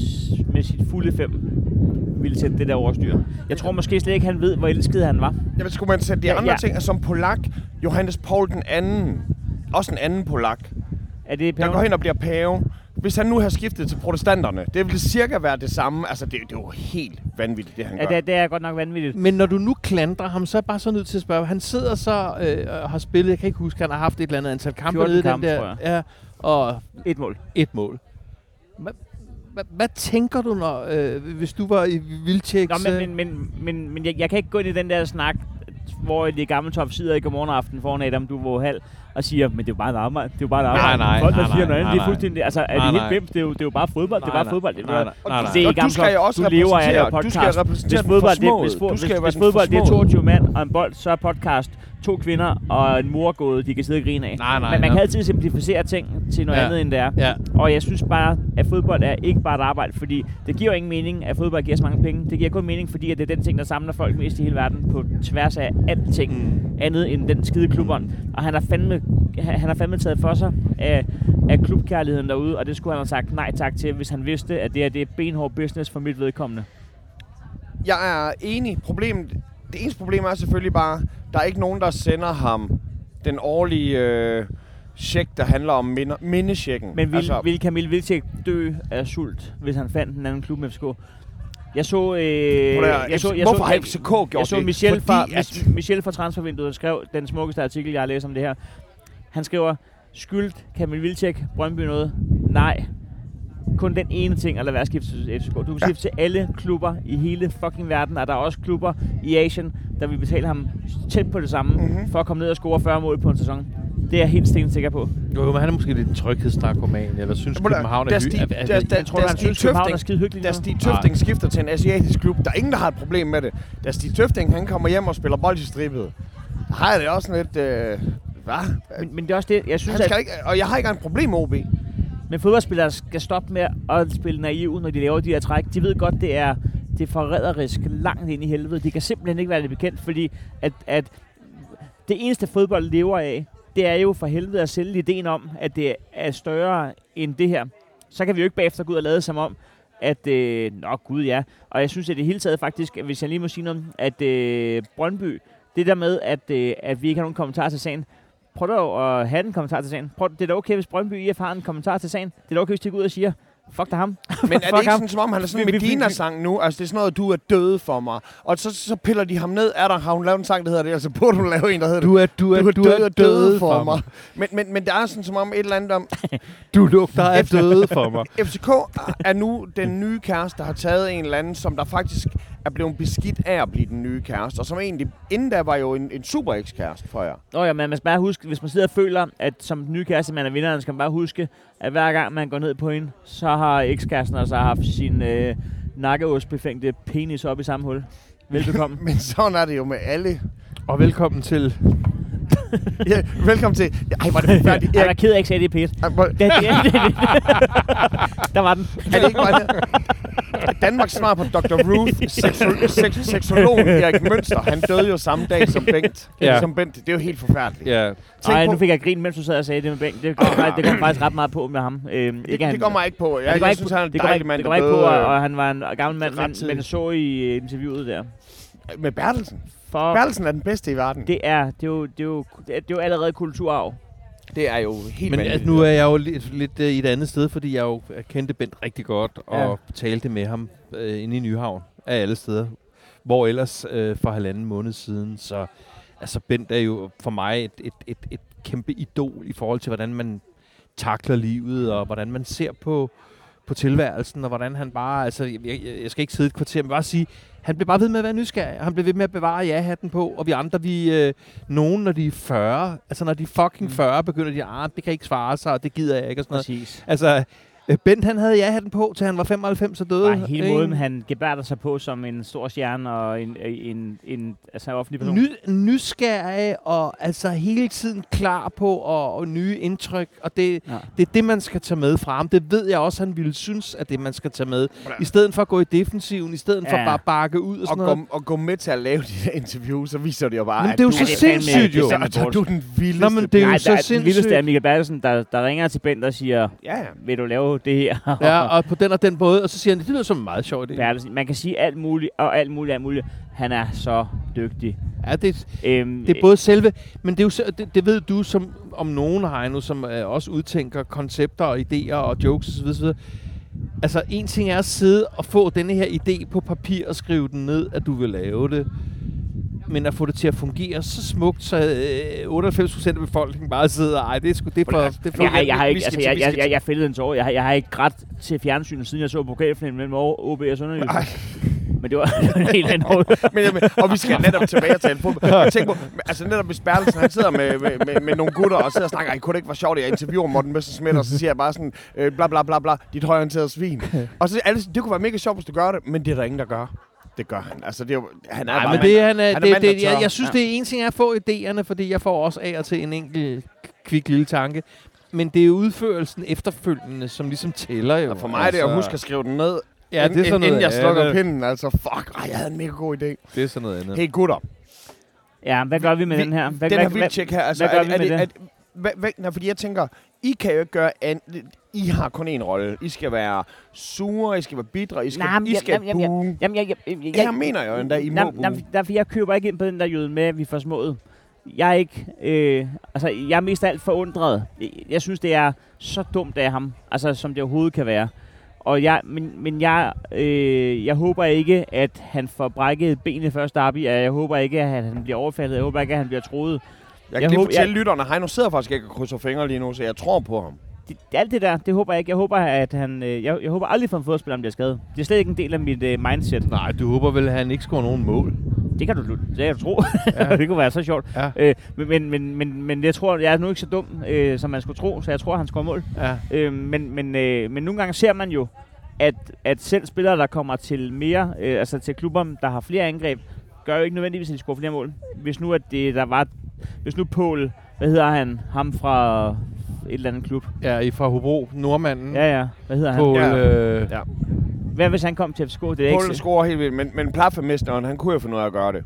med sit fulde fem ville sætte det der overstyr. Jeg tror måske slet ikke, han ved, hvor elsket han var. Jamen, skulle man sætte de Ja, andre ja. ting, som Polak, Johannes Paul den anden, også en anden Polak, Er det der går hen og bliver pave. Hvis han nu har skiftet til protestanterne, det vil cirka være det samme. Altså, det, det er jo helt vanvittigt, det han Ja, gør. det, det er godt nok vanvittigt. Men når du nu klandrer ham, så er jeg bare så nødt til at spørge. Han sidder så øh, og har spillet, jeg kan ikke huske, han har haft et eller andet antal kampe 14 nede i den kampe, der. tror jeg. Ja, og Et mål. et mål. Hvad, hvad, hvad tænker du, når, øh, hvis du var i Vildtjeks... Nå, men, men, men, men, men jeg, jeg kan ikke gå ind i den der snak hvor de gamle top sidder i godmorgen aften foran Adam Duvo Hal og siger, men det er jo bare et arbejde. Det er jo bare et arbejde. nej, Folk, der nej, siger nej, noget andet, nej, det er nej. fuldstændig... Altså, er Nej, det helt nej. bims? Det er jo, det er jo bare fodbold. Det er Nej, bare nej. fodbold. Det er Nej, nej, nej, det er Og du skal jo også du lever af repræsentere- du skal podcast. repræsentere Hvis fodbold, det, hvis, skal hvis, hvis fodbold det er forsmåede. 22 mand og en bold, så er podcast to kvinder og en mor gået, de kan sidde og grine af. Nej, nej, Men man nej. kan altid simplificere ting til noget Ja. andet, end det er. Ja. Og jeg synes bare, at fodbold er ikke bare et arbejde, fordi det giver jo ingen mening, at fodbold giver så mange penge. Det giver kun mening, fordi at det er den ting, der samler folk mest i hele verden på tværs af alting Mm. andet end den skide klubbånd. Og han har fandme, han har fandme taget for sig af, af klubkærligheden derude, og det skulle han have sagt nej tak til, hvis han vidste, at det, her, det er benhård business for mit vedkommende. Jeg er enig. Problemet, det eneste problem er selvfølgelig bare, der er ikke nogen, der sender ham den årlige øh, check, der handler om minder, mindechecken. Men vil, altså, vil Camille Vilcek dø af sult, hvis han fandt en anden klub med FCK? Jeg så... Øh, jeg så, jeg hvorfor så, har jeg, FCK gjort jeg så det? Michel fra, at, Mich- Michel fra Transfervinduet skrev den smukkeste artikel, jeg har læst om det her. Han skriver, skyldt Camille Vilcek Brøndby noget? Nej. Kun den ene ting at lade være at skifte til FCK. Du kan Ja. skifte til alle klubber i hele fucking verden, og der er også klubber i Asien, der vil betale ham tæt på det samme, Mhm. mm-hmm. for at komme ned og score 40 mål på en sæson. Det er jeg helt stensikker på. Jo, men han er måske lidt en tryghedsnarkoman, eller synes der- København er er hy- Stig- er- der- er- der- Jeg tror, han synes, København er skide hyggeligt. da. Stig Tøfting skifter til en asiatisk klub, der er ingen, der har et problem med det. Da Stig Tøfting han kommer hjem og spiller bold i stribet, har jeg det også lidt... Øh, hvad? Men, men det er også det, jeg synes, Han at skal ikke, og jeg har ikke engang et problem med OB. Men fodboldspillere skal stoppe med at spille naiv, når de laver de her træk. De ved godt, det er, det er forræderisk langt ind i helvede. De kan simpelthen ikke være det bekendt, fordi at, at det eneste fodbold lever af, det er jo for helvede at sælge ideen om, at det er større end det her. Så kan vi jo ikke bagefter gå ud og lade som om, at, øh, nå gud ja, og jeg synes at det hele taget faktisk, hvis jeg lige må sige noget, at øh, Brøndby, det der med, at, øh, at vi ikke har nogen kommentar til sagen, prøv at have en kommentar til sagen. Prøv, det er da okay, hvis Brøndby IF har en kommentar til sagen. Det er da okay, hvis de går ud og siger, fuck da ham. Men er det ikke ham. sådan, som om han er sådan en Medina-sang nu? Altså, det er sådan noget, du er død for mig. Og så, så piller de ham ned. Er der, har hun lavet en sang, der hedder det? Altså, burde hun lave en, der hedder? Du er, du er, du er, du død, er død for mig. Men, men, men det er sådan som om et eller andet om... Du lugter af døde for mig. FCK er nu den nye kæreste, der har taget en eller anden, som der faktisk er blevet beskidt af at blive den nye kæreste. Og som egentlig, inden da var jo en, en super ekskæreste for jer. Nå ja, men man skal bare huske, hvis man sidder og føler, at som den nye kæreste, man er vinderen, skal man bare huske, at hver gang man går ned på hende, så har ekskæresten altså haft sin øh, nakkeåsbefængte penis op i samme hul. Velbekomme. Men sådan er det jo med alle. Og velkommen til... Ja, velkommen til... Ej, var det forfærdeligt. Jeg Erik, ked af, at ikke sagde det i pæt. Det, det, det, det. Der var den. Er det ikke bare det? Danmarks svar på Dr. Ruth, seksu- sex- seksologen Erik Mønster, han døde jo samme dag som Bengt. Ja. Som Bent. Det er jo helt forfærdeligt. Ja, Tænk Ej, på- nu fik jeg grin, mens du sad og sagde det med Bengt. Det kom, faktisk, det kom faktisk ret meget på med ham. Øhm, Det, det går mig ikke på. Jeg, det går jeg ikke synes, på- han er en det går dejlig ikke, mand, det går ikke på, døde, og, og han var en gammel mand, men, men så i øh, interviewet der. Med Bertelsen. For Bertelsen er den bedste i verden. Det, er, det er, jo, det er, jo, det er jo allerede kulturarv. det er jo helt men altså, nu er jeg jo lidt, lidt uh, i et andet sted, fordi jeg jo kendte Bent rigtig godt, og Ja. talte med ham uh, inde i Nyhavn af alle steder. Hvor ellers uh, for halvanden måned siden, så altså Bent er jo for mig et, et, et, et kæmpe idol i forhold til, hvordan man takler livet, og hvordan man ser på, på tilværelsen, og hvordan han bare, altså, jeg, jeg, jeg skal ikke sidde et kvarter, men bare sige, han blev bare ved med at være nysgerrig, og han blev ved med at bevare ja-hatten på, og vi andre, vi, øh, nogen, når de er 40, altså når de er fucking 40, begynder de, ah, det kan ikke svare sig, og det gider jeg ikke, og sådan noget. Præcis. Altså, Bent han havde ja-hatten på, til han var 95 og døde. Og hele måden, han gebærder sig på som en stor stjerne og en, en, en altså offentlig person. Ny, nysgerrig og altså hele tiden klar på og, og nye indtryk, og det, Ja. det er det, man skal tage med fra ham. Det ved jeg også, han ville synes, at det, man skal tage med. I stedet for at gå i defensiven, i stedet for Ja. bare at bakke ud og og sådan noget. gå, og gå med til at lave de der interviews, så viser det jo bare, Men at det er jo du, så Ja, det sindssygt det jo. så, så, du er den vildeste. Nå, men det er jo Nej, så der, den vildeste sindssygt. er Michael Bertelsen, der, der ringer til Bent og siger, Ja, ja. vil du lave det her? Ja, og på den og den måde, og så siger han, det lyder som en meget sjov idé. Bertelsen, man kan sige alt muligt, og alt muligt, alt muligt. Han er så dygtig. Ja, det, Øhm, det er både selve, men det, er jo, det, det ved du som om nogen, Heino, som øh, også udtænker koncepter og idéer og jokes osv. osv. Altså, en ting er at sidde og få denne her idé på papir og skrive den ned, at du vil lave det. Men at få det til at fungere så smukt, så øh, 98% af befolkningen bare sidder, ej, det er sgu det er for... Det er for jeg, har, jeg, har ikke, altså, jeg, jeg, jeg, jeg fældede en tårer. Jeg, har- jeg har ikke grædt til fjernsynet, siden jeg så pokalfinalen mellem OB og Sønderjysk. Ej. Men det var en helt anden måde. men, men, og vi skal netop tilbage og tale fodbold. Jeg tænker på, altså netop hvis Bertelsen, han sidder med, med, med, med nogle gutter og sidder og snakker, "Ej, kunne det ikke være sjovt, at jeg interviewer Morten Messerschmidt, og så siger jeg bare sådan, øh, bla bla bla bla, dit højorienterede svin. og så alle, det kunne være mega sjovt, hvis du gør det, men det er der ingen, der gør. Det gør han. Altså, det er jo, han er Nej, bare men mand. det, han er, han er det, mand, det, jeg, jeg synes, Ja. det er en ting er at få idéerne, fordi jeg får også af og til en enkelt kvik lille tanke. Men det er udførelsen efterfølgende, som ligesom tæller jo. Og for mig er det at huske at skrive den ned, Ja, det er sådan noget inden jeg slukker andet. pinden. Altså, fuck, ej, jeg havde en mega god idé. Det er sådan noget andet. Hey gutter, Ja, hvad gør vi med Vi- den her? Hvad, den hvad, her vildtjek her, altså, hvad gør er, vi er, med det, det? er, hvad, hvad, nej, fordi jeg tænker, I kan jo ikke gøre an, I har kun én rolle. I skal være sure, I skal være bidre, I skal, men I skal jamen, jamen, buge. Jamen, jeg, jeg, jeg, jeg, mener jo endda, I må nej, derfor jeg køber ikke ind på den der jøde med, at vi får smået. Jeg er ikke, øh, altså jeg er mest af alt forundret. Jeg, synes, det er så dumt af ham, altså som det overhovedet kan være. Og jeg, men, men jeg, øh, jeg håber ikke, at han får brækket et ben i første derby. Jeg håber ikke, at han bliver overfaldet. Jeg håber ikke, at han bliver troet. Jeg jeg kan lige håber- fortælle lytterne, Heino sidder faktisk ikke og krydser fingre lige nu, så jeg tror på ham. Det, alt det der, det håber jeg ikke. Jeg håber, at han, øh, jeg, jeg håber aldrig for en fodspiller, han bliver skadet. Det er slet ikke en del af mit øh, mindset. Nej, du håber vel, at han ikke scorer nogen mål. Det kan du, det kan du tro. Ja. det kunne være så sjovt. Ja. Øh, men, men, men, men, men jeg tror, jeg er nu ikke så dum, øh, som man skulle tro, så jeg tror, han scorer mål. Ja. Øh, men, men, øh, men nogle gange ser man jo, at, at selv spillere, der kommer til mere, øh, altså til klubber, der har flere angreb, gør jo ikke nødvendigvis, at de scorer flere mål. Hvis nu, at det, der var, hvis nu Paul, hvad hedder han, ham fra et eller andet klub. Ja, i fra Hobro, nordmanden. Ja, ja, hvad hedder han? På, Ja. øh, Ja. Hvad hvis han kom til FCK? Det er Poul ikke scorer helt vildt, men, men Plaffemesteren, han kunne jo ud af at gøre det.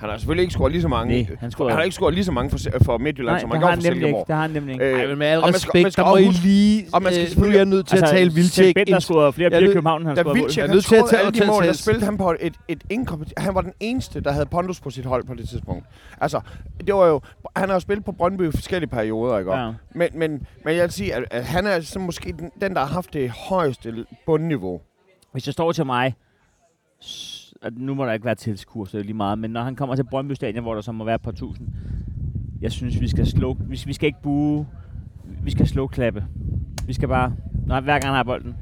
Han har selvfølgelig ikke scoret lige så mange. Nej, han scorede- han har ikke scoret lige så mange for, for Midtjylland, Nej, som han gjorde for. Silkeborg. Det har han nemlig ikke. Øh, Ej, men med al og man skal- respekt, man skal der må også I huske- lige... og man skal øh, er selvfølgelig- jeg nødt til at tale Svend vildtjek. Bender scorede flere Jeg piger i København, han scorede mål. Vilcek Jeg er nødt til at tage- alle de mål, der spillede han på et, et inkompet- Han var den eneste, der havde pondus på sit hold på det tidspunkt. Altså, det var jo... Han har jo spillet på Brøndby i forskellige perioder, ikke? Ja. Men, men, men jeg vil sige, at, at han er så måske den, den, der har haft det højeste bundniveau. Hvis jeg står til mig, at nu må der ikke være tilskuer, så det er lige meget, men når han kommer til Brøndby Stadion, hvor der så må være et par tusind, jeg synes, vi skal slå, vi, vi skal ikke buge, vi skal slå klappe. Vi skal bare, når hver gang han har bolden,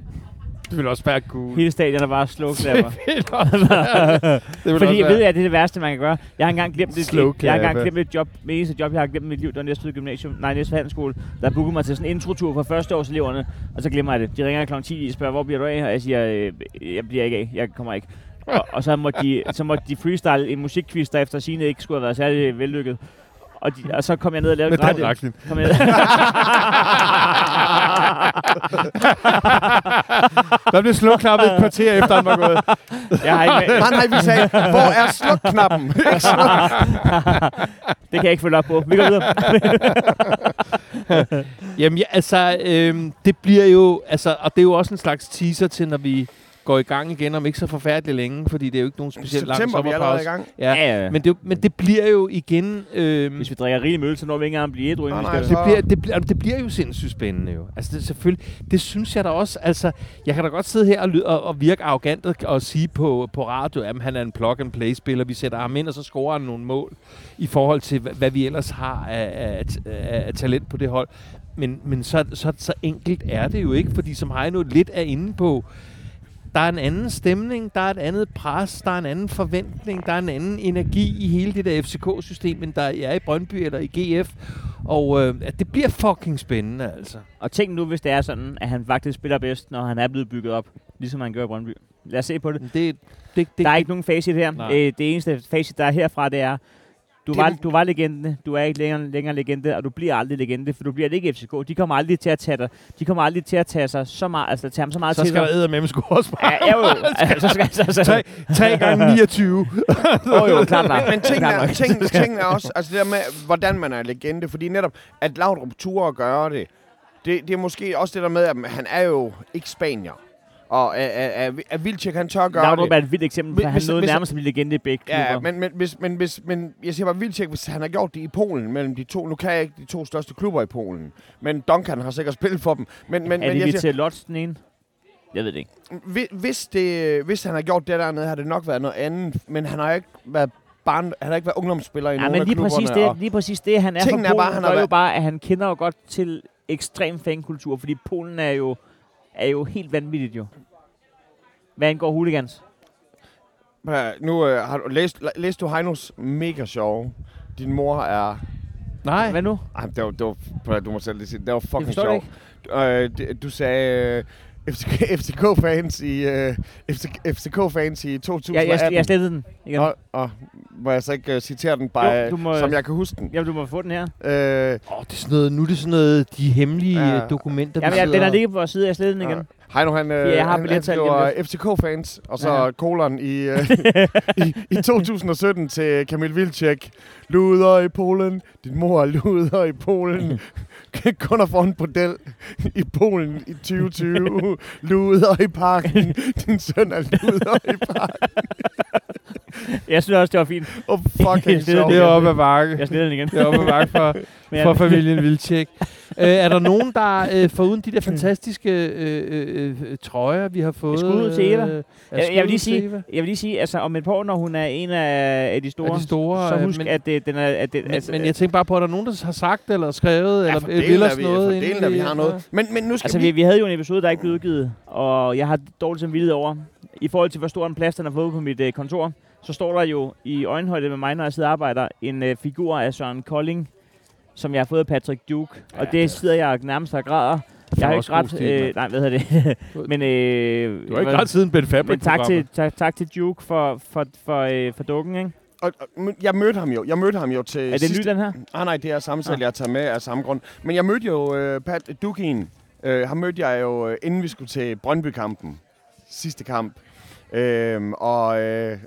Det vil også være cool. hele stadion er bare slå klapper. det vil også være- det vil Fordi også jeg ved, at det er det værste, man kan gøre. Jeg har engang glemt det. Slow Jeg har engang glemt et job. Det eneste job, jeg har glemt i mit liv, det var Næstved Gymnasium. Nej, Næstved Handelsskole. Der bookede mig til sådan en introtur for førsteårseleverne. Og så glemmer jeg det. De ringer kl. 10 og spørger, hvor bliver du af? Og jeg siger, øh, jeg bliver ikke af. Jeg kommer ikke. Og, og så, måtte de, så måtte de freestyle en musikquiz, der efter sine ikke skulle have været særlig vellykket. Og, de, og så kom jeg ned og lavede Med gratis. Racklin. Kom jeg Der blev slukklappet et kvarter efter, han var gået. jeg har ikke med. Nej, nej, vi sagde, hvor er slukknappen? Det kan jeg ikke følge op på. Vi går videre. Jamen, ja, altså, øhm, det bliver jo, altså, og det er jo også en slags teaser til, når vi går i gang igen om ikke så forfærdeligt længe, fordi det er jo ikke nogen specielt lang September, vi er allerede i sommerpause. gang. Ja, Ja, ja. men det, men det bliver jo igen... Øhm, Hvis vi drikker rigelig møl, så når vi ikke engang blive ædru, inden Nej, vi nej, skal. det bliver, det, bliver, det bliver jo sindssygt spændende jo. Altså det, selvfølgelig, det synes jeg da også. Altså, jeg kan da godt sidde her og, lyde, og, og virke arrogant og, og sige på, på radio, at han er en plug-and-play-spiller. Vi sætter ham ind, og så scorer han nogle mål i forhold til, hvad, hvad vi ellers har af, af, af, af talent på det hold. Men, men så, så, så enkelt er det jo ikke, fordi som Heino lidt er inde på, der er en anden stemning, der er et andet pres, der er en anden forventning, der er en anden energi i hele det der FCK-system, end der er i Brøndby eller i GF. Og øh, at det bliver fucking spændende, altså. Og tænk nu, hvis det er sådan, at han faktisk spiller bedst, når han er blevet bygget op, ligesom han gør i Brøndby. Lad os se på det. Det, det, det, Der er ikke nogen facit her. Nej. Øh, det eneste facit, der er herfra, det er, du var, du var legende, du er ikke længere, længere legende, og du bliver aldrig legende, for du bliver ikke FCK. De kommer aldrig til at tage dig. De kommer aldrig til at tage sig så meget, altså tage ham så meget så til skal der æde med score Ja, ja, jo, altså, så skal så, så, tre, tre gange 29. jo, jo, klart nok. Men tingene Klart er, nok. tingene, tingene er også, altså det der med, hvordan man er legende, fordi netop, at Laudrup turde at gøre det, det, det er måske også det der med, at han er jo ikke spanier. Og at, at, at Vilcek, han tør gøre Laudrup det. er et vildt eksempel, for Hvis- han hvis- nåede hvis- nærmest at blive legende i begge klubber. Ja, men, men, hvis, men, hvis, men jeg siger bare Vilcek, hvis han har gjort det i Polen mellem de to, nu kan jeg ikke de to største klubber i Polen, men Duncan har sikkert spillet for dem. Men, men, er men det til Lotz den ene? Jeg ved det ikke. Hvi- hvis, det, hvis han har gjort det dernede, har det nok været noget andet. Men han har ikke været, barn, han har ikke været ungdomsspiller i Ja, nogen men af lige klubberne. præcis, det, lige præcis det, han er Tingen fra er Polen, bare, han har jo bare, at han kender jo godt til ekstrem fankultur, fordi Polen er jo, er jo helt vanvittigt jo. Hvad angår hooligans. Nu øh, har du læst, læst du Heinos mega sjov. Din mor er... Nej. Hvad nu? Ej, det var, det var, du må selv lige sige, det var fucking sjov. Øh, du sagde øh, FCK, FCK-fans i, øh, FC, FCK-fans i 2018. Jeg, jeg, jeg slettede den igen. og, og, må jeg så ikke uh, citere den, bare, Jo, må- som jeg kan huske den? Jamen, du må få den her. Øh, Åh, det er sådan noget, nu er det sådan noget, de hemmelige Ja. ja. dokumenter, Jamen, jeg, den sidder- har ligget på vores side, jeg slettede den igen. Heino, han, øh, jeg har han, han skriver FCK-fans, og så Ja. ja. kolon i, øh, i, i 2017 til Kamil Vilcek. Luder i Polen. Din mor er luder i Polen. Kunder for en bordel i Polen i 2020. luder i parken. Din søn er luder i parken. Jeg synes også, det var fint. Og fucking Det sjovt. Det er oppe ad bakke. Jeg slettede den igen. Det er oppe ad bakke for, Men for familien Vilcek. øh, er der nogen, der øh, foruden de der fantastiske øh, øh, øh, trøjer, vi har fået? Skud ud til Eva. øh, Jeg, jeg, vil lige skud ud til sige, Eva? jeg vil lige sige, altså om et par år, når hun er en af, af de store, Af de store, så øh, husk, men- at det, den er... At det, Men, altså, men jeg tænker bare på, at der er nogen, der har sagt eller skrevet, Ja, eller øh, vil os vi, noget? for inden delen er vi vi- har noget. Men, men nu skal altså vi... vi, vi havde jo en episode, der ikke blev udgivet, og jeg har dårligt samvittighed over, i forhold til, hvor stor en plads den har fået på mit øh, kontor, så står der jo i øjenhøjde med mig, når jeg sidder og arbejder, en øh, figur af Søren Kolding, som jeg har fået af Patrick Duke, ja, og det sidder jeg nærmest og græder. Jeg har ikke ret... Øh, nej, hvad hedder det? men øh, Du har ikke ret siden Ben Fabric Men tak til, tak, tak til Duke for, for, for, øh, for dukken, ikke? Og, jeg mødte ham jo. Jeg mødte ham jo til Er det ny, sidste... den her? Ah, nej, det er samme Ah. jeg har taget med af samme grund. Men jeg mødte jo øh, Pat Dugin. Øh, ham mødte jeg jo, øh, inden vi skulle til Brøndby-kampen. Sidste kamp. Øh, og øh,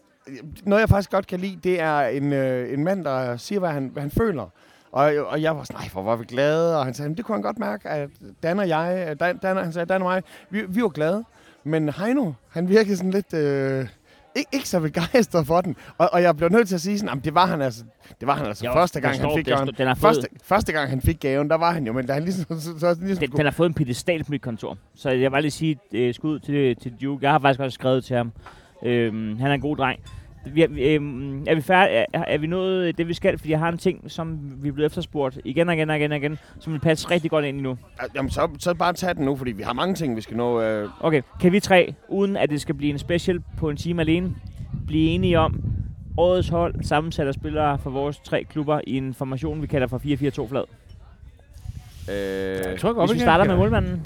noget, jeg faktisk godt kan lide, det er en, øh, en mand, der siger, hvad han, hvad han føler. Og, og jeg var sådan, nej, hvor var vi glade. Og han sagde, "Men det kunne han godt mærke, at Dan og jeg, Dan, Dan, han sagde, Dan og mig, vi, vi var glade. Men Heino, han virkede sådan lidt... Øh, ikke, ikke så begejstret for den. Og, og jeg blev nødt til at sige sådan, "Jamen, det var han altså, det var han altså Jo, første gang, han står- fik der gaven. den fået- Første, første gang, han fik gaven, der var han jo, men da han ligesom, så, så, så, ligesom Den, skulle, den har fået en pedestal på mit kontor. Så jeg vil lige sige øh, skud til, til Duke. Jeg har faktisk også skrevet til ham. Øhm, han er en god dreng. Vi er, vi, øhm, er vi færdige? Er, er vi nået det, vi skal? Fordi jeg har en ting, som vi er blevet efterspurgt igen og igen og igen og igen, som vil passe rigtig godt ind i nu. jamen, så, så bare tag den nu, fordi vi har mange ting, vi skal nå. Øh, Okay, kan vi tre, uden at det skal blive en special på en time alene, blive enige om årets hold sammensat af spillere for vores tre klubber i en formation, vi kalder for 4-4-2 flad? øh, Jeg tror godt, Hvis vi starter med målmanden.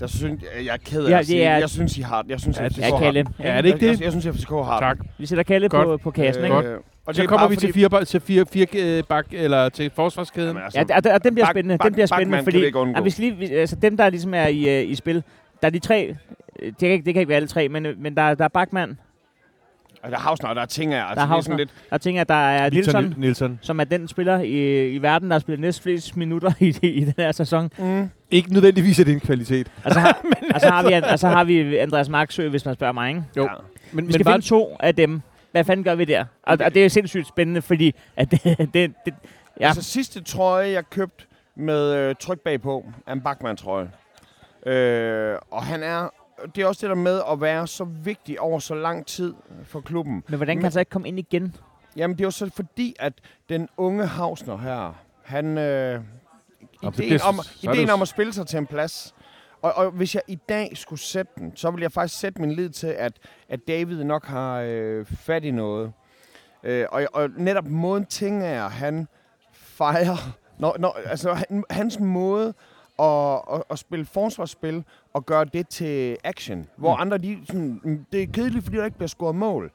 Der synes, jeg, jeg er ked af Ja, at sige, er- jeg synes, I har Jeg synes, Ja, FCK det- Ja, har Kalle. Ja, er det ikke Jeg, det? jeg, jeg synes, FCK har Tak. Vi sætter Kalle på, Godt. på kassen, Øh, ikke? og Så er kommer vi til fire, til fire, fire øh, bak, eller til forsvarskæden. Jamen, altså, Ja, og, og den bliver Bak- spændende. Bak- den bliver spændende, kan fordi vi ja, vi skal lige, altså dem, der ligesom er i, øh, i spil, der er de tre, det kan, ikke, det kan ikke være alle tre, men, øh, men der, der er Bachmann, og der er Hausner, og der er ting af. Altså, Der er er Hausner. lidt, der tænker, der er Nilsson, Nielsen. som er den spiller i, i verden, der har spillet næst flest minutter i, i den her sæson. mm, Ikke nødvendigvis er det en kvalitet. Og så har, og så har, vi, og så har vi Andreas Marksø, hvis man spørger mig. Ikke? Jo. Ja. Men, Vi skal bare- finde to af dem. Hvad fanden gør vi der? Og, og det er sindssygt spændende, fordi at det, det, det, Ja. ja, Altså sidste trøje, jeg købte med øh, tryk bagpå, er en Bachmann-trøje. Øh, og han er, det er også det der med at være så vigtig over så lang tid for klubben. men hvordan kan han så ikke komme ind igen? Jamen det er jo så fordi, at den unge Hausner her, han... Øh, ideen, er- om, så det ideen om at spille sig til en plads. Og, og hvis jeg i dag skulle sætte den, så vil jeg faktisk sætte min lid til, at, at David nok har øh, fat i noget. Øh, og, og netop måden ting er, han fejrer... Når, når, altså, han, hans måde at, at, at spille forsvarsspil og gøre det til action, hvor Mm. andre, de, sådan, "Mm, det er kedeligt, fordi der ikke bliver scoret mål.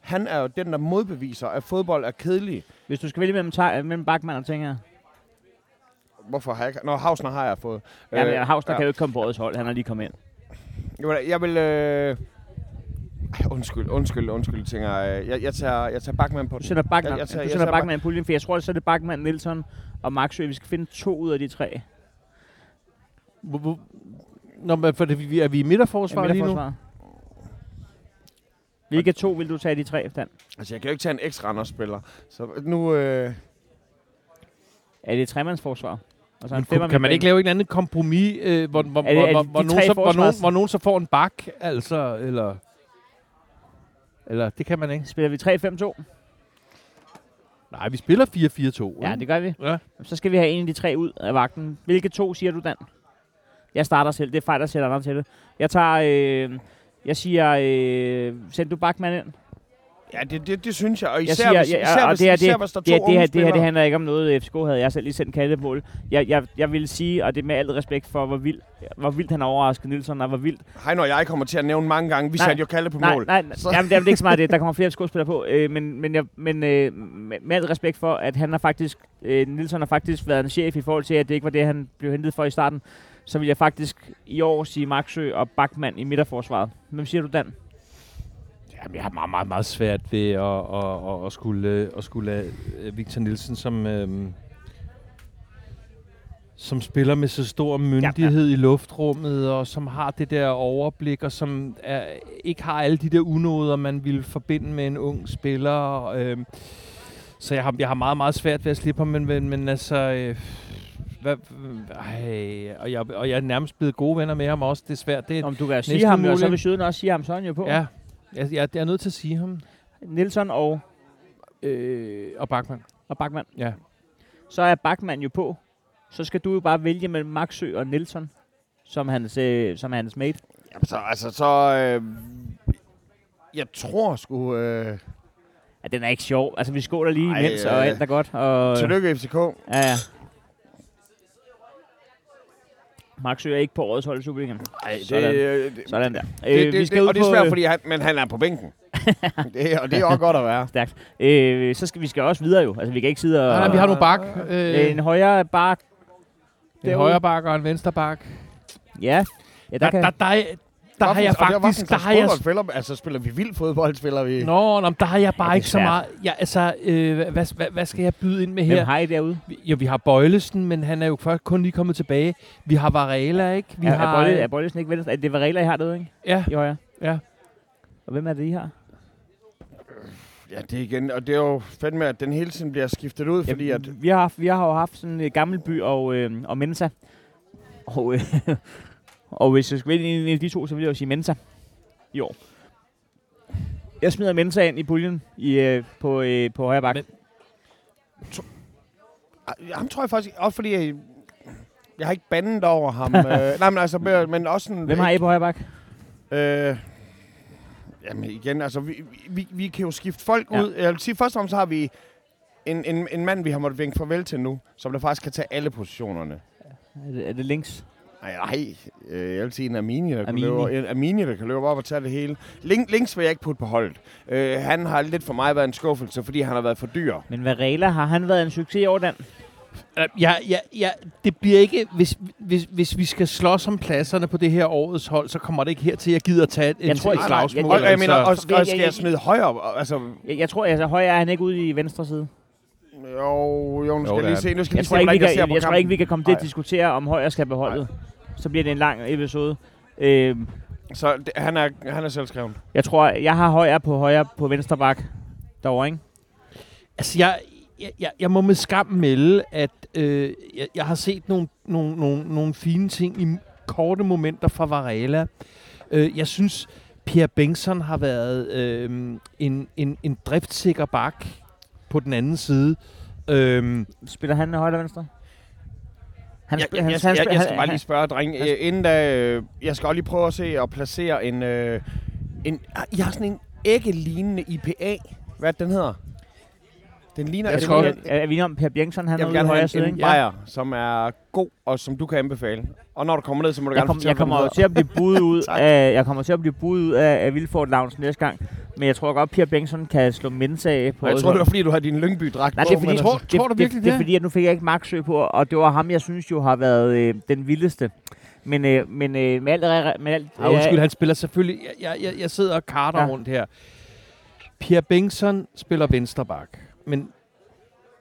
Han er jo den, der modbeviser, at fodbold er kedelig. Hvis du skal vælge mellem, Thaj- mellem Bachmann og Tinger. Hvorfor har jeg ikke... Nå, Hausner har jeg fået. Ja, men Øh, Havsner ja. kan jo ikke komme på årets hold. Han har lige kommet ind. Jeg vil... Jeg vil øh... Ej, undskyld, undskyld, undskyld, tænker jeg. Jeg, jeg tager, jeg tager Bachmann på Du den. sætter Bachmann, Jeg- jeg tager- du tager Bachmann i puljen, for jeg tror, så er det Bachmann, Nielsen og Maxø. Vi skal finde to ud af de tre. Nå, men for det, vi- er vi i midterforsvar lige nu? Midterforsvar. Hvilke to vil du tage de tre, Dan? Altså, jeg kan jo ikke tage en ekstra spiller Så nu... Øh... Er det et tremandsforsvar? Og så en kunne, kan man ikke lave en anden kompromis, øh, hvor, hvor, Er det- er hvor, hvor, nogen så, hvor, nogen, hvor nogen så får en bak, altså, eller... Eller, det kan man ikke. Spiller vi 3-5-2? Nej, vi spiller 4-4-2. Ja, det gør vi. Ja. Så skal vi have en af de tre ud af vagten. Hvilke to siger du, Dan? Jeg starter selv. Det er fejl, der sætter andre til det. Jeg tager, øh, Jeg siger, øh, send du Bachmann ind. Ja, det, det, det synes jeg. Og Jeg især, siger, hvis, ja, især, og hvis, det her, især det, hvis der er det, to det, her, det her det handler ikke om noget, FCK havde jeg selv lige sendt kaldemål. Jeg, jeg, jeg vil sige, og det er med al respekt for, hvor vildt, hvor vildt han har overrasket Nielsen, og hvor vildt Heino og jeg kommer til at nævne mange gange, vi Nej, satte jo kalde på Nej, mål. nej, Så- så. jamen, det er ikke så meget det. Der kommer flere FCK-spillere på. Øh, men men, jeg, men øh, med, med al respekt for, at han har faktisk, øh, Nielsen har faktisk været en chef i forhold til, at det ikke var det, han blev hentet for i starten. Så vil jeg faktisk i år sige Maxø og Bachmann i midterforsvaret. Hvem siger du, Dan? Jamen, jeg har meget, meget, meget svært ved at, at, at, at skulle, øh, at skulle lade øh, Victor Nielsen som, øhm, som spiller med så stor myndighed ja, ja. i luftrummet, og som har det der overblik, og som er, ikke har alle de der unåder, man ville forbinde med en ung spiller. Øhm, så jeg har, jeg har meget, meget svært ved at slippe ham, men, men, men altså... Øh, hvad, ej, og, jeg, og jeg er nærmest blevet gode venner med ham også. Det er svært. Det er, Om du kan sige ham, jo, og så vil Sjøden også sige ham sådan jo på. ja, jeg, jeg, jeg er nødt til at sige ham. Nielsen og, Øh, og Bachmann. og Bachmann. Ja. Så er Bachmann jo på. Så skal du jo bare vælge mellem Maxø og Nielsen, som hans, øh, som hans mate. Jamen, så, altså, så... Øh, jeg tror sgu... Øh, Ja, den er ikke sjov. Altså, vi skåler lige Ej, imens, og øh, alt er godt. Og, tillykke, FCK. Ja, ja. Maxø er ikke på årets hold i Superligaen. Ej, det, Sådan. det, Sådan der. det, Øh, det, vi skal det, ud og det er på, svært, øh, fordi han, men han er på bænken. det, er- og det er også godt at være. Stærkt. Øh, så skal vi skal også videre jo. Altså, vi kan ikke sidde og... Nej, nej, vi har nogle bak. Øh, en højre bak. en højre bak og en venstre bak. Ja. Ja, der, Der, kan... der, der, er- der har jeg faktisk... Der har jeg, Spiller, altså, spiller vi vild fodbold, spiller vi... Nå, nå, der har jeg bare er ikke så meget... Ja, altså, øh, hvad, hvad, hvad skal jeg byde ind med Hvem her? har I derude? Vi- Jo, vi har Bøjlesen, men han er jo først kun lige kommet tilbage. Vi har Varela, ikke? Vi er, har... er, Bolle, er Bollesen ikke venstre? Er det Varela, I har derude, ikke? Ja, I højre. ja. Og hvem er det, I har? Ja, det er igen, og det er jo fedt med, at den hele tiden bliver skiftet ud, fordi ja, at... vi, har, vi har jo haft sådan en Gammelby og, øh, og Mensa. Og, øh, og hvis jeg skal vælge en af de to, så vil jeg jo sige Mensa i år. Jeg smider Mensa ind i puljen i, øh, på, øh, på højre bak. Men- Ej, Ham tror jeg faktisk, også fordi jeg, jeg har ikke bandet over ham. øh, nej, men altså, men også sådan... Hvem har I på højre bak? Øh, jamen igen, altså, vi, vi, vi kan jo skifte folk ja. ud. Jeg vil sige, først og fremmest har vi en, en, en mand, vi har måttet vinke farvel til nu, som der faktisk kan tage alle positionerne. Er det, er det links? Nej, nej. Øh, jeg vil sige en Amini, der, Amini. Kan løbe, en Amini, der kan løbe op og tage det hele. Link, links vil jeg ikke putte på holdet. Øh, han har lidt for mig været en skuffelse, fordi han har været for dyr. Men Varela, har han været en succes i år, Dan? Øh, Ja, ja, ja, det bliver ikke, hvis, hvis, hvis vi skal slås om pladserne på det her årets hold, så kommer det ikke her til, at jeg gider at tage et, Jeg et, tror et slagsmål. Og, jeg mener, og, altså. og Jeg- skal jeg- jeg smide højere? Altså, Jeg, jeg tror, altså højre er han ikke ude i venstre side. Jo, jo, nu skal Jo, jeg lige se. Nu skal Jeg jeg tror, lige ikke, se, vi jeg kan, ser på jeg tror ikke, vi kan komme til at diskutere, om højre skal beholdet. Så bliver det en lang episode. Øh, Så det, han, er, han er selvskreven. jeg tror, jeg har højre på højre på venstre bak derovre, ikke? Altså, jeg, jeg, jeg, jeg må med skam melde, at øh, jeg, jeg har set nogle, nogle, nogle, nogle fine ting i korte momenter fra Varela. Øh, jeg synes, Pierre Bengtsson har været øh, en, en, en driftsikker bak på den anden side. Øh, Spiller han højre eller venstre? Han, Jeg, jeg, jeg, jeg, jeg skal bare lige spørge, dreng. Øh, inden da, øh, jeg skal også lige prøve at se og placere en... Øh, en ah, I har sådan en æggelignende IPA. Hvad det, den hedder? Den ligner... Jeg skal også- Er, er vi enige om, Per Bjergson, han jeg er vil ude i gerne højre have side, en, en ikke? bajer, som er god, og som du kan anbefale. Og når du kommer ned, så må du Jeg, gerne kom, fortælle, jeg kommer til at blive budet ud af, jeg kommer til at blive budet ud af, af Vilfort Lounge næste gang. Men jeg tror godt, Pierre Bengtsson kan slå Mensa af på. Jeg tror, det var fordi, du har din Lyngby-dragt Nej, det er fordi, tror- altså- tror du det, virkelig det, det er det? fordi, at nu fik jeg ikke Maxø på, og det var ham, jeg synes jo har været øh, den vildeste. Men, øh, men øh, med alt... Med alt Ah, undskyld, han spiller selvfølgelig... Jeg, jeg, jeg sidder og karter Ja. rundt her. Pierre Bengtsson spiller vensterbak. Men,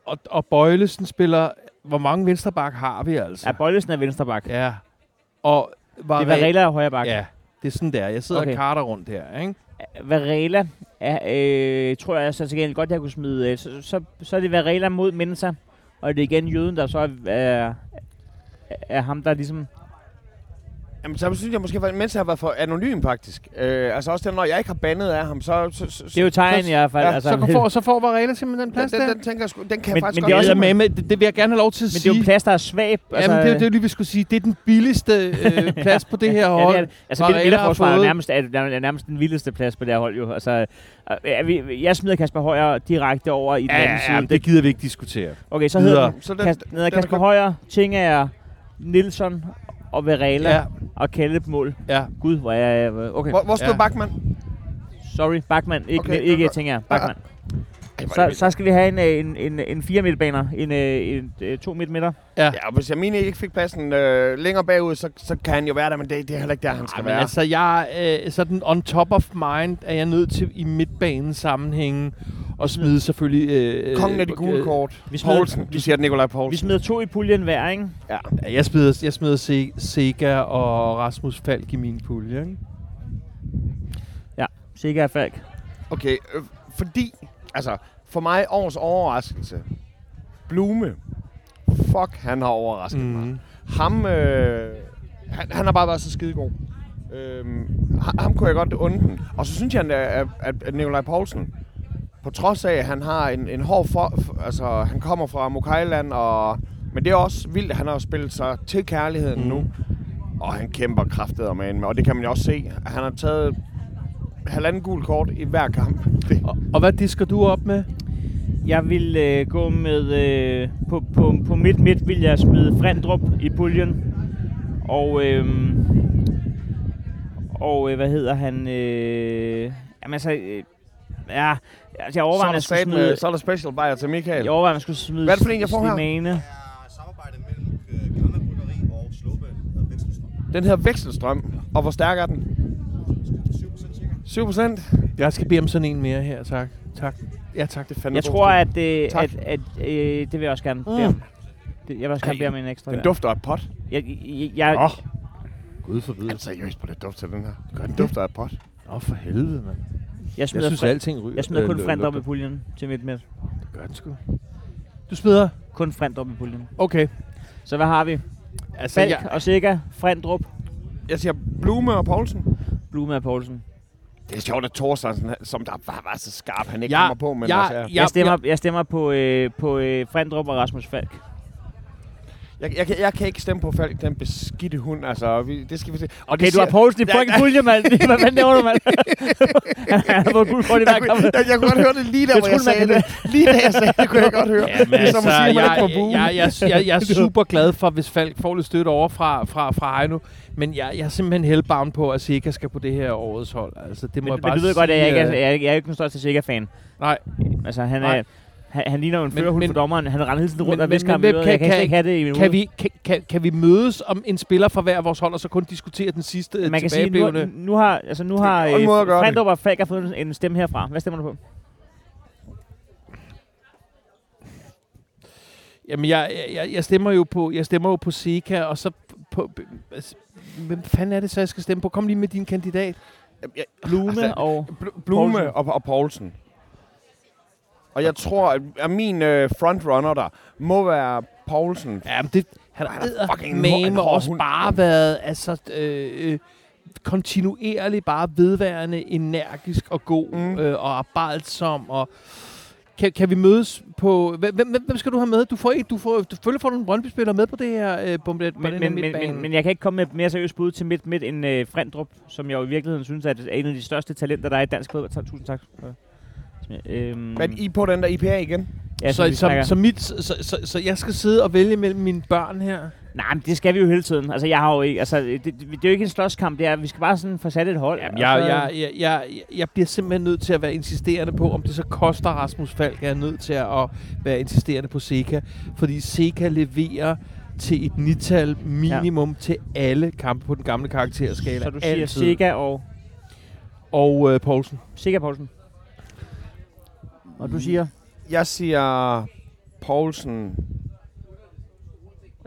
og, og Bøjlesen spiller... Hvor mange vensterbak har vi altså? Ja, Bøjlesen er venstreback. Ja. Og det er Varela er højre bak. Ja, det er sådan der. Jeg sidder okay. og karter rundt her, ikke? Varela er, øh, tror jeg så til gengæld godt, jeg kunne smide. Øh, så, så, så er det Varela mod Mensa, og det er igen Jøden, der så er, er, er ham, der ligesom Jamen, så synes jeg måske, at mens jeg har været for anonym, faktisk. Øh, altså også den, når jeg ikke har bandet af ham, så... så, så Det er jo tegn i hvert fald. Ja, altså, Så får, så får Varela simpelthen den plads den, der. den, den, tænker jeg sgu, den kan Men- jeg faktisk men godt det er med, med, det, det vil jeg gerne have lov til at men det sige. er jo en plads, der er svag. Jamen, det, er jo- det lige, vi skulle sige. Det er den billigste øh, plads på det her Ja, hold. det er, det. altså, Varela midterforsvaret er fået- nærmest, er, er nærmest den vildeste plads på det her hold. Jo. Altså, øh, er vi, jeg smider Kasper Højer direkte over i den Ja, anden ja, ja, side. det gider vi ikke diskutere. Okay, så hedder den, Så den, Kas, den hedder den er Kasper. Højer, Tingager, Nilsson og Verela Ja, og Kalle på mål. ja. Gud, hvor er jeg... Okay, Hvor, hvor stod Ja. ja. Bachmann? sorry. Bachmann, ikke, Okay, okay, ikke godt. Tingager. Bachmann. Er Så, så skal vi have en, øh, en, en, en fire midtbaner, en, øh, en, øh, to midtmidter. Ja. Ja, og hvis Jamini ikke fik pladsen øh, længere bagud, så, så kan han jo være der, men det, det er heller ikke der, han skal Ej, men være. altså, jeg øh, sådan on top of mind er jeg nødt til i midtbanen sammenhænge og smide selvfølgelig... Øh, Kongen af de gule øh, kort. Vi smider- Poulsen. Du siger Nikolaj Vi Poulsen. smider to i puljen hver, ikke? Ja. Ja, jeg smider, jeg smider Se, Sega og Rasmus Falk i min pulje, ikke? Sikker og Falk. Okay, øh, fordi, altså, for mig årets overraskelse. Blume. Fuck, han har overrasket mm. mig. Mm. Ham, øh, han, han har bare været så skidegod. Øhm, ham, ham kunne jeg godt unde den. Og så synes jeg, at, at, at Nikolaj Poulsen, på trods af, at han har en, en hård for, altså han kommer fra Mokailand, og, men det er også vildt, at han har spillet sig til kærligheden Mm. nu. Og han kæmper kraftet om en, og det kan man jo også se. Han har taget halvanden gul kort i hver kamp. Det, Og, og hvad disker du op med? Jeg vil øh, gå med... Øh, på, på, på midt midt vil jeg smide Frendrup i puljen. Og... Øh, og øh, hvad hedder han? Øh, jamen altså... Øh, ja, altså jeg overvejer, er jeg skulle smide... med, så er der special bajer til Michael. Jeg overvejer, jeg skulle smide Hvad er det for en, jeg får her? Slimane. øh. Den her vekselstrøm. Og hvor stærk er den? 7% cirka. 7 procent? Jeg skal bede om sådan en mere her, tak. Tak. Ja, tak. Det er fandme Jeg tror, at, øh, Tak. at, at øh, det vil jeg også gerne bede om. Det, jeg vil også gerne Ej, bede om en ekstra Den der. dufter af pot. Jeg, jeg, jeg, Åh, Gud forbyde. oh, seriøst på det duft til den her. Gør den dufter af et pot. Åh, for helvede, mand. jeg Jeg synes, fri- alting ryger. jeg smider kun øh, Frend op i puljen til midt midt. Det gør den sgu. Du smider? Kun Frend op i puljen. Okay. Så hvad har vi? Altså, Falk jeg, og Sikker, Frendrup, Jeg siger Blume og Poulsen. Blume og Poulsen. Det er sjovt, at Thorstensen, som der var, var så skarp, han ikke Jeg- kommer på, men jeg- altså, ja. jeg- Jeg stemmer, jeg stemmer på, øh, på øh, Frendrup og Rasmus Falk. Jeg, jeg, kan, jeg kan ikke stemme på Falk, den beskidte hund, altså, vi, det skal vi se. Og Okay, det du har Poulsen i fucking pulje, mand. Hvad fanden laver du, mand? Han har fået guld kort i hver jeg, kamp. jeg, jeg kunne godt høre det lige der, Jeg hvor jeg troede, man sagde det. Lige da jeg sagde det, kunne jeg godt høre. Jamen, det er som at sige, at man jeg, jeg, jeg, jeg, jeg er super glad for, hvis Falk får lidt støtte over fra, fra, fra Heino. Men jeg, jeg er simpelthen hellbound på, at Sika skal på det her årets hold. Altså, det må Men, jeg bare men du ved godt, at jeg ikke er, sige, øh, jeg, er- jeg er ikke den største Sikker-fan. Nej, Altså, han, Nej. Han, han ligner jo en førerhund men- for dommeren. Han render hele tiden rundt men- og visker ham kan- kan, kan- ikke have det i min kan vi, kan, kan, kan vi mødes om en spiller fra hver vores hold, og så kun diskutere den sidste Man kan sige, nu, nu har, altså, nu har øh. Frendrup og Falk har fået en- stemme herfra. Hvad stemmer du på? Jamen, jeg, jeg, jeg stemmer jo på, jeg stemmer jo på Sika, og så på... altså, Hvem fanden er det så, jeg skal stemme på? Kom lige med din kandidat. Jeg, Blume Altså, og... Bl- Blume Poulsen. og, og Poulsen. Og jeg tror, at, at min øh, frontrunner der må være Poulsen. Ja, men det, han er har fucking en en mame hård også hund. bare været altså, øh, øh, kontinuerligt bare vedværende, energisk og god Mm. øh, og arbejdsom. Og kan, kan vi mødes på... Hvem, hvem, hvem skal du have med? Du får ikke, du får, du selvfølgelig får du en Brøndby-spiller med på det her øh, på Men, men, men, men, men jeg kan ikke komme med et mere seriøst bud til midt, midt end øh, Frendrup, som jeg jo i virkeligheden synes er en af de største talenter, der er i dansk fodbold. Tusind tak. Øhm, Men I på den der IPA igen? ja, så, så, så, mit, så, så, så, så jeg skal sidde og vælge mellem mine børn her? Nej, men det skal vi jo hele tiden. Altså, jeg har jo ikke... Altså, det, det, det er jo ikke en slåskamp. Det er, vi skal bare sådan få sat et hold. Jamen, og jeg, så- jeg, jeg, jeg, jeg bliver simpelthen nødt til at være insisterende på, om det så koster Rasmus Falk, er jeg nødt til at være insisterende på Seca. Fordi Seca leverer til et nital minimum ja. til alle kampe på den gamle karakterskala. Så du siger Altid. Sega og... Og øh, Poulsen. Sega Poulsen. Og du siger... Jeg siger Poulsen.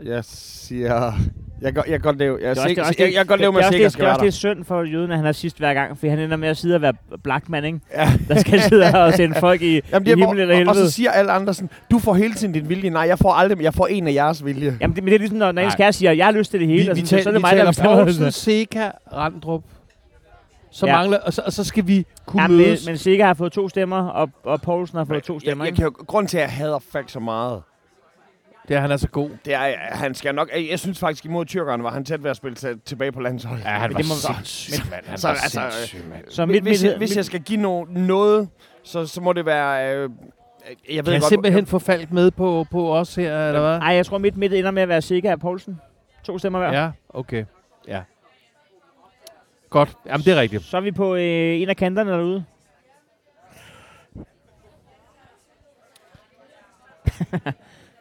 Jeg siger... Jeg kan jeg kan godt leve, jeg, Det er også- sikker, jeg, jeg godt leve med, det er at også Sikker det- skal Det er være også der. det synd for jøden, at han er sidst hver gang, for han ender med at sidde og være blackman, ikke? Ja. Der skal sidde og sende folk i, Jamen, i himmel eller og, og helvede. så siger alle andre sådan, du får hele tiden din vilje. Nej, jeg får aldrig, jeg får en af jeres vilje. Jamen, det, men det er ligesom, når, Nej. kæreste siger, jeg har lyst til det hele, Vi, og vi, sådan, tal, så er det vi mig, der taler bestemmer Poulsen, det. Seka, Randrup. Så Ja. mangler, og så, og så skal vi kunne Ja, men, mødes. men Sikker har fået to stemmer, og, og Poulsen har fået to stemmer, jeg, jeg kan jo, grund til, at jeg hader Falk så meget, Det er, han er så god. det er, han skal nok... Jeg synes faktisk, imod tyrkerne var han tæt ved at spille til, tilbage på landsholdet. Ja, han Men var det må- sindssyg, mand. Han så var altså, sindssyg, mand. Så Hvis, mit, hvis, mit, jeg, hvis mit, jeg skal give no, noget, så, så må det være... Øh, jeg ved Kan jeg godt, simpelthen få Falk med på, på os her, eller hvad? Ej, jeg tror, mit midt ender med at være Sikker og Poulsen. To stemmer hver. Ja, okay. Ja. Godt. Jamen, det er rigtigt. Så er vi på øh, en af kanterne derude.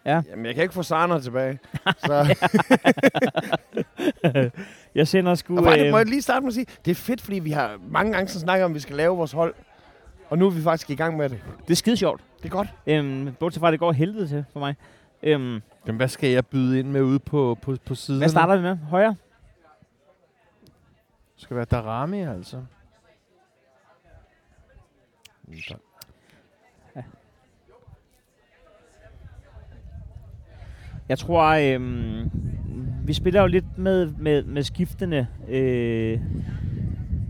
Jamen, jeg kan ikke få Sarner tilbage. så, Jeg sender sgu... og faktisk, må Øh, jeg lige starte med at sige, det er fedt, fordi vi har mange gange så snakket om, at vi skal lave vores hold. Og nu er vi faktisk i gang med det. det er skide sjovt. Det er godt. Øhm, bortset fra, at det går helvede til for mig. Øhm, Jamen, hvad skal jeg byde ind med ude på, på, på siden? hvad starter vi med? Højre? Skal være Darami, altså. Jeg tror, øhm, vi spiller jo lidt med, med, med skiftende. Øh,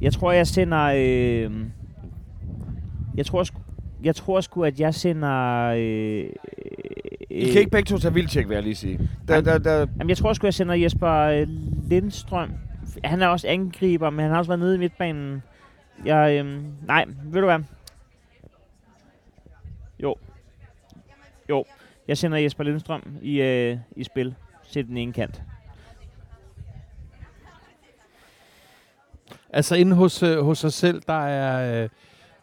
jeg tror, jeg sender... Øh, jeg tror, sgu, jeg tror sgu, at jeg sender... Øh, I kan ikke begge to tage vildtjek, vil jeg lige sige. Der, der, der, Jamen, jeg tror sgu, jeg sender Jesper øh, Lindstrøm. Han er også angriber, men han har også været nede i midtbanen. Jeg, øhm, nej, ved du hvad? Jo. Jo. Jeg sender Jesper Lindstrøm i, øh, i spil til den ene kant. Altså, inde hos, øh, hos os selv, der er... Øh,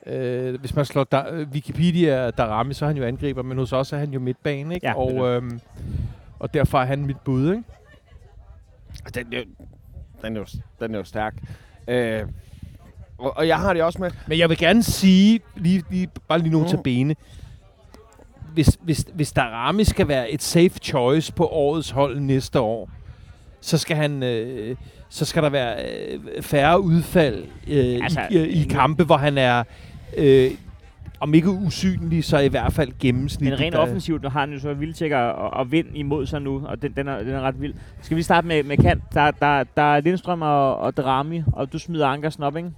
øh, hvis man slår da, øh, Wikipedia Darami, så er han jo angriber, men hos os er han jo midtbane, ikke? Ja, og, øhm, og derfor er han mit bud, ikke? den, den, er jo, den er jo stærk. Øh, og, og jeg har det også med... Men jeg vil gerne sige, lige, lige, bare lige nogle Mm. til bene, hvis, hvis, hvis Darami skal være et safe choice på årets hold næste år, så skal han... Øh, så skal der være øh, færre udfald øh, Altså, i, i, i nu- kampe, hvor han er, øh, om ikke usynlig, så i hvert fald gennemsnitlig. Men rent Der- offensivt nu har han jo så vildtjekker og, og vind imod sig nu, og den, den, er, den er ret vild. Skal vi starte med, med kant? Der, der, der er Lindstrøm og, og Drami, og du smider Ankersen op, ikke?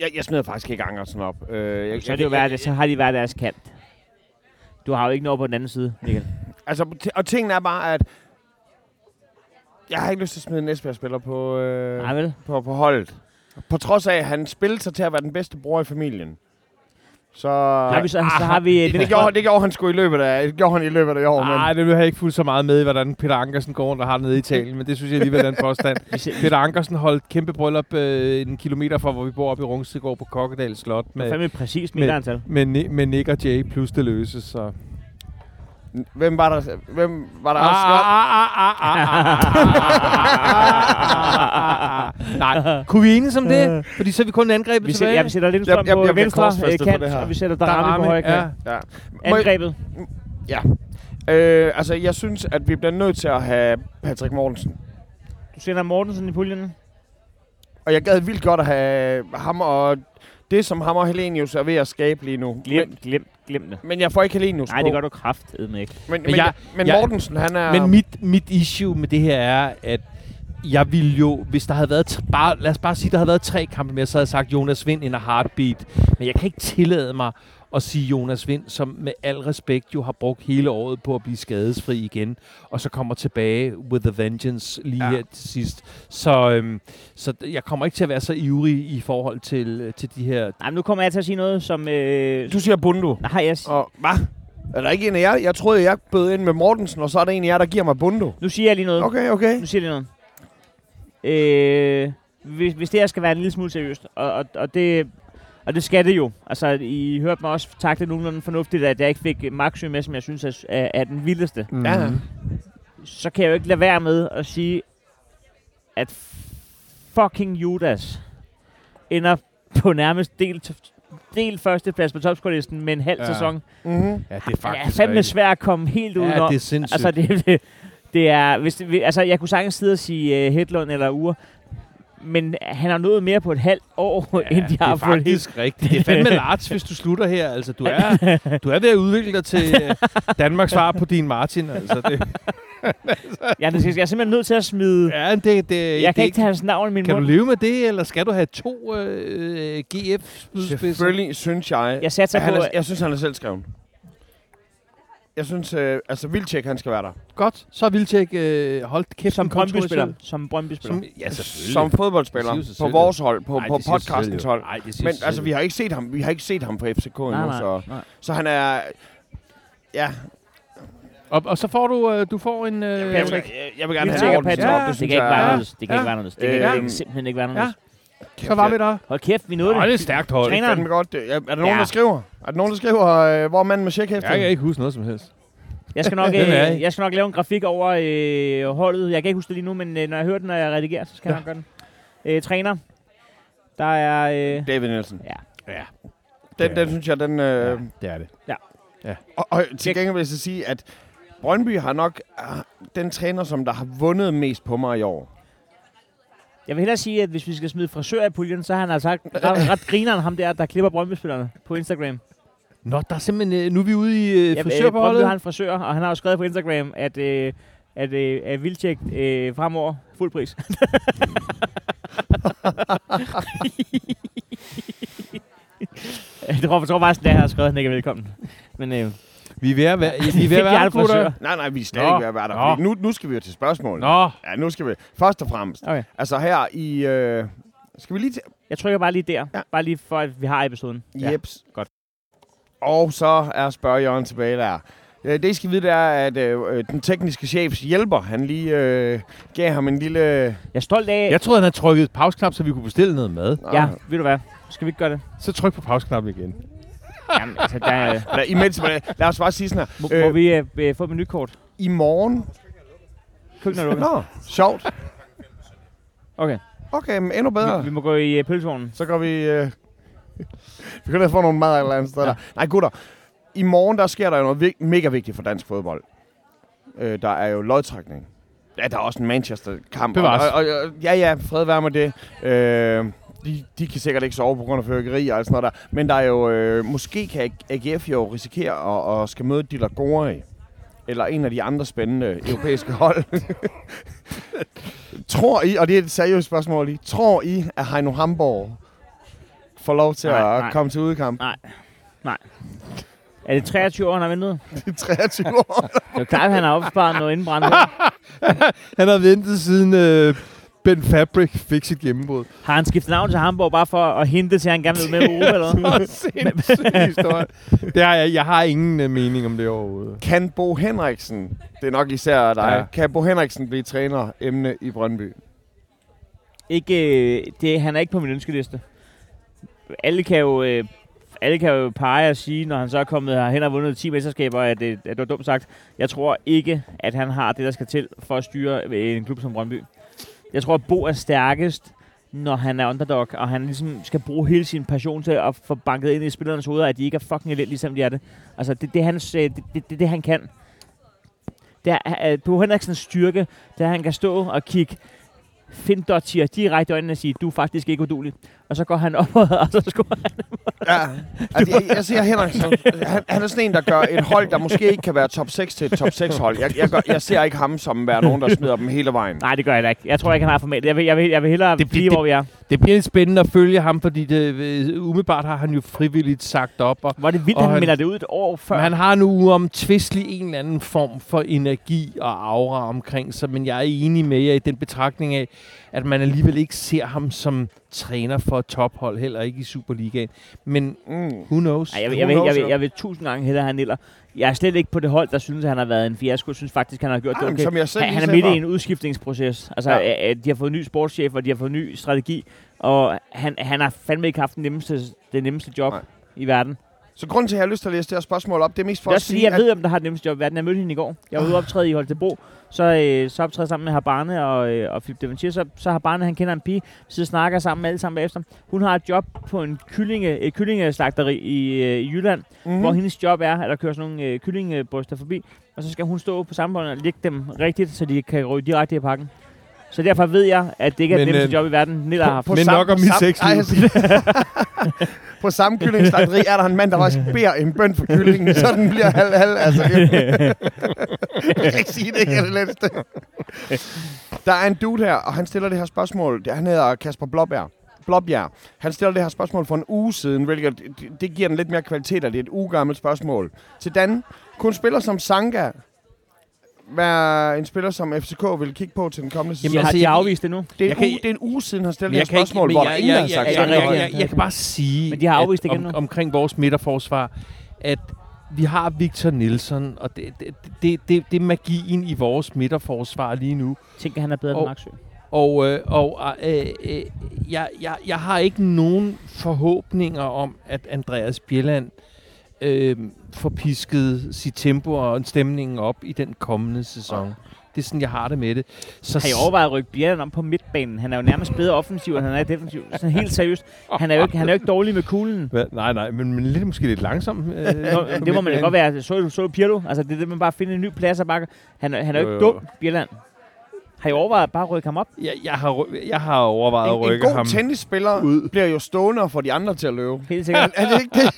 Jeg, jeg smider faktisk ikke Angersen op. Øh, jeg, Så, er det jo været, så har de været deres kant. Du har jo ikke noget på den anden side, Michael. Altså, og tingen er bare, at jeg har ikke lyst til at smide en Esbjerg-spiller på, øh, Nej, vel? på, på holdet. På trods af, at han spillede sig til at være den bedste bror i familien. Så, Har vi så, så har vi... det, det, gjorde, det gjorde han sgu i løbet af, det gjorde han i løbet af i år. Nej, det vil jeg ikke fuldt så meget med, i, hvordan Peter Ankersen går rundt og har nede i Italien, men det synes jeg alligevel er en påstand. Peter Ankersen holdt kæmpe bryllup øh, en kilometer fra, hvor vi bor oppe i Rungstegård på Kokkedal Slot Det er med, fandme med- meterantal. med, Ni- med Nick og Jay plus det løse, så... hvem var der, hvem var der Ah, også? ah, ah, ah, ah, ah. Nej, kunne vi enes om det? Fordi så er vi kun angrebet Vi, tilbage. ja, vi sætter Lindstrøm Jeg- jeg- på venstre øh, kant, og vi sætter Darami på højre kant. Ja. Angrebet. Ja. Øh, altså, jeg synes, at vi bliver nødt til at have Patrick Mortensen. Du sender Mortensen i puljen. Og jeg gad vildt godt at have ham og det, som ham og Helenius er ved at skabe lige nu. Glem, Men, glem, glem det. men jeg får ikke Helenius Nej, på. det gør du kraftedme ikke. Men, men, jeg- jeg, men jeg- Mortensen, han er... Men mit, mit issue med det her er, at jeg ville jo, hvis der havde været, bare, lad os bare sige, der havde været tre kampe mere, så havde jeg sagt Jonas Vind in a heartbeat. Men jeg kan ikke tillade mig at sige Jonas Vind, som med al respekt jo har brugt hele året på at blive skadesfri igen, og så kommer tilbage with the vengeance lige Ja. her til sidst. Så, øhm, så jeg kommer ikke til at være så ivrig i forhold til, til de her... Nej, nu kommer jeg til at sige noget, som... Øh, Du siger Bundu. nej, jeg, Og hvad? Er der ikke en af jer? Jeg troede, jeg bød ind med Mortensen, og så er der en af jer, der giver mig Bundu. nu siger jeg lige noget. Okay, okay. Nu siger jeg lige noget. Øh, hvis, hvis det her skal være en lille smule seriøst, og, og, og det... Og det skal det jo. Altså, I hørte mig også takle nogenlunde fornuftigt, at jeg ikke fik Maxø med, som jeg synes er, er, er den vildeste. Mm. Ja. Så kan jeg jo ikke lade være med at sige, at fucking Judas ender på nærmest del, del førsteplads på topscore-listen med en halv Ja. sæson. Mm-hmm. Ja, det er Det er faktisk fandme svært at komme helt ud Ja, det er sindssygt. Altså, det, det, Det er, hvis det, vi- altså, jeg kunne sagtens sidde og sige uh, Hedlund eller Ure, men han har nået mere på et halvt år, ja, end de det har er på et helt. faktisk rigtigt. Det er fandme large, hvis du slutter her. Altså, du er, du er ved at udvikle dig til øh, Danmarks svar på din Martin. Altså, det, Ja, det skal, jeg er simpelthen nødt til at smide... ja, det, det, det, Jeg kan ikke tage hans navn i min Kan du mund. leve med det, eller skal du have to øh, GF-spydspidser? Selvfølgelig synes jeg... Jeg satser på... er, jeg synes, han er selv skrevet. Jeg synes, øh, altså Vildtjek, han skal være der. Godt, så er Vildtjek øh, holdt kæft Som Brøndby-spiller. Som Brøndby-spiller. Som, ja. Som fodboldspiller. Det På vores hold, på, Ej, på det podcastens hold. Ej, det Men altså, vi har ikke set ham, vi har ikke set ham på FCK endnu, nej, nej, så, nej. så han er... Ja, Og, og så får du, øh, du får en... Øh, jeg, vil, jeg, jeg vil gerne have tænker en Patrick. ordentlig Ja, top, Det synes kan ikke jeg være er- anderledes. Det kan Ja. ikke være anderledes. Det kan ikke, simpelthen ikke være anderledes. så var vi der. Hold kæft, vi nåede Nå, det er det. et stærkt hold. Det er Træneren. godt. Er, er der nogen, Ja. der skriver? Er der nogen, der skriver, øh, hvor er manden med checkhæftet? Jeg kan ikke huske noget som helst. Jeg skal nok, er øh, jeg skal nok lave en grafik over øh, holdet. Jeg kan ikke huske det lige nu, men øh, når jeg hører den, når jeg redigerer, så skal Ja. jeg nok gøre den. Øh, træner. Der er... Øh, David Nielsen. ja. Ja, Den, Ja. den synes jeg, den... Øh, det er det. Og, og til gengæld vil jeg så sige, at Brøndby har nok ah, den træner, som der har vundet mest på mig i år. Jeg vil hellere sige, at hvis vi skal smide frisør i puljen, så har han altså ret, ret, grineren ham der, der klipper Brøndby-spillerne på Instagram. Nå, der er simpelthen... Øh, nu er vi ude i øh, Ja, øh, Brøndby frisørbeholdet. har en frisør, og han har jo skrevet på Instagram, at, øh, at, øh, at Vildtjek øh, fremover fuld pris. jeg tror, jeg tror faktisk, at jeg har skrevet, at han ikke er velkommen. Men øh, Vi er ved at være, vi er ved at være. Nej, nej, vi er slet Nå, ikke ved at være der. Nu, nu skal vi jo til spørgsmål. Nå, Ja, nu skal vi. Først og fremmest. Okay. Altså her i... Øh, skal vi lige til... jeg trykker bare lige der. Ja. Ja. Bare lige for, at vi har episoden. Ja. Jeps. godt. Og så er spørgejørgen tilbage der. Øh, Det, I skal vide, det er, at øh, øh, den tekniske chefs hjælper, han lige øh, gav ham en lille... Jeg er stolt af... jeg troede, han havde trykket pauseknap, så vi kunne bestille noget mad. Ja, ved du hvad? Skal vi ikke gøre det? Så tryk på pauseknappen igen. Jamen, altså, der, er- Eller, imens, lad os bare sige sådan må, her. må Øh, vi øh, øh, få et menukort? I morgen... Køkkenet er lukket. Nå, sjovt. Okay. Okay, men endnu bedre. Vi, vi må gå i øh, pølsevognen. Så går vi... Øh, vi kan da få nogle mad et eller andet sted ja. der. Nej, gutter. I morgen, der sker der jo noget vig- mega vigtigt for dansk fodbold. Øh, der er jo lodtrækning. Ja, der er også en Manchester-kamp. Og, og, og, ja, ja, fred være med det. Øh, de, de kan sikkert ikke sove på grund af fyrkeri og alt sådan noget der. Men der er jo... Øh, måske kan AGF jo risikere at, at skal møde Dilla Gori. Eller en af de andre spændende europæiske hold. tror I, og det er et seriøst spørgsmål lige, tror I, at Heino Hamborg får lov til Nej, at nej. komme til udkamp? Er det 23 år, han har ventet? Det er 23 år. Det er klart, at han har opsparet noget indbrændt. Han har ventet siden øh, Ben Fabric fik sit gennembrud. Har han skiftet navn til Hamburg bare for at hinte til, at han gerne vil med i Europa? Eller? Så sindssyg historie. Det har jeg, jeg har ingen uh, mening om det overhovedet. Kan Bo Henriksen, det er nok især dig, Ja. kan Bo Henriksen blive træner emne i Brøndby? ikke, øh, det, han er ikke på min ønskeliste. Alle kan jo... Øh, alle kan jo pege og sige, når han så er kommet herhen og vundet 10 mesterskaber, at det, at det var dumt sagt. Jeg tror ikke, at han har det, der skal til for at styre øh, en klub som Brøndby. Jeg tror, at Bo er stærkest, når han er underdog, og han ligesom skal bruge hele sin passion til at få banket ind i spillernes hoveder, at de ikke er fucking elendige, ligesom de er det. Altså, det, det er hans, øh, det, det, det, det, han kan. Det er, uh, Bo Henriksens styrke, det er, at han kan stå og kigge Finn Dottier direkte i øjnene og sige, du er faktisk ikke udulig. Og så går han op, og så scorer han. Ja, altså, jeg, jeg ser Henriksen, han, han er sådan en, der gør et hold, der måske ikke kan være top 6 til et top 6 hold. Jeg, jeg, gør, jeg ser ikke ham som være nogen, der smider dem hele vejen. Nej, det gør jeg da ikke. Jeg tror ikke, han har format. Jeg vil, jeg vil, jeg vil hellere Det- blive, det- hvor vi er. Det bliver lidt spændende at følge ham, fordi det, øh, umiddelbart har han jo frivilligt sagt op. Og, er det vildt, Og han, han- melder det ud et år før. men han har nu uomtvistelig en eller anden form for energi og aura omkring sig, men jeg er enig med jer i den betragtning af, at man alligevel ikke ser ham som træner for et tophold, heller ikke i Superligaen. Men Mm. who knows? Ej, jeg, vil, jeg, vil, jeg, vil, jeg vil tusind gange hellere han Niller. Jeg er slet ikke på det hold, der synes, at han har været en fiasko. Jeg synes faktisk, han har gjort Ej, det okay. som jeg selv Han, han er midt i en udskiftningsproces. Altså, Ja. ja. de har fået ny sportschef, og de har fået ny strategi. Og han, han har fandme ikke haft den nemmeste, det nemmeste job Nej. i verden. Så grunden til, at jeg har lyst til at læse det her spørgsmål op, det er mest for Jeg at sige, jeg at ved, om der har det nemmeste job i verden. Jeg mødte hende i går. Jeg var ude optræde i Holstebro. Så, øh, så optræder jeg sammen med Habane og, øh, og Philip Devantier. Så, så Habane, han kender en pige, så snakker sammen alle sammen bagefter. Hun har et job på en kyllinge, et kyllingeslagteri i, øh, i Jylland, mm. Hvor hendes job er, at der kører sådan nogle øh, kyllingebryster forbi. Og så skal hun stå på samme bånd og lægge dem rigtigt, så de kan ryge direkte i pakken. Så derfor ved jeg, at det ikke er Men, det nemmeste øh, job i verden, Nilla har haft. Men nok om mit sexliv. På samme kyllingslagteri er der en mand, der faktisk beder en bøn for kyllingen, så den bliver halv halv. Altså, det, jeg kan ikke sige, det ikke er det letteste. Der er en dude her, og han stiller det her spørgsmål. Han hedder Kasper Blåbjerg. Blåbjerg. Han stiller det her spørgsmål for en uge siden, hvilket det, det giver den lidt mere kvalitet, at det er et ugegammelt spørgsmål. Til Dan, en spiller som Sanka være en spiller, som FCK vil kigge på til den kommende sæson? Jamen, altså, har jeg- afvist det nu? det, er jeg en kan- uge, det er en uge siden, han stillede det her spørgsmål, men hvor der ingen, har sagt jeg, jeg, jeg, jeg, jeg kan bare sige, Men de har afvist at, igen om, nu. omkring vores midterforsvar, at vi har Victor Nielsen, og det, det, det, det, det er magien i vores midterforsvar lige nu. Tænker, han er bedre Og- end Maxø. Og, øh, og øh, øh, jeg, jeg, jeg har ikke nogen forhåbninger om, at Andreas Bjelland øh, får pisket sit tempo og stemningen op i den kommende sæson. Det er sådan, jeg har det med det. Så Har I overvejet at rykke Bjerren om på midtbanen? Han er jo nærmest bedre offensiv, end han er defensiv. Sådan helt seriøst. Han er jo ikke, han er jo ikke dårlig med kuglen. Hvad? Nej, nej, men, men lidt, måske lidt langsom. Øh, Nå, det må man jo godt være. Så så Pirlo? Altså, det er det, man bare finder en ny plads og bare... Han, er- han er jo Jo, ikke dum, Bjelland. Har I overvejet bare at rykke ham op? Jeg, jeg, har, jeg har overvejet at En, en rykke god ham. tennisspiller ud. bliver jo stående og får de andre til at løbe. Helt sikkert. Er det ikke det?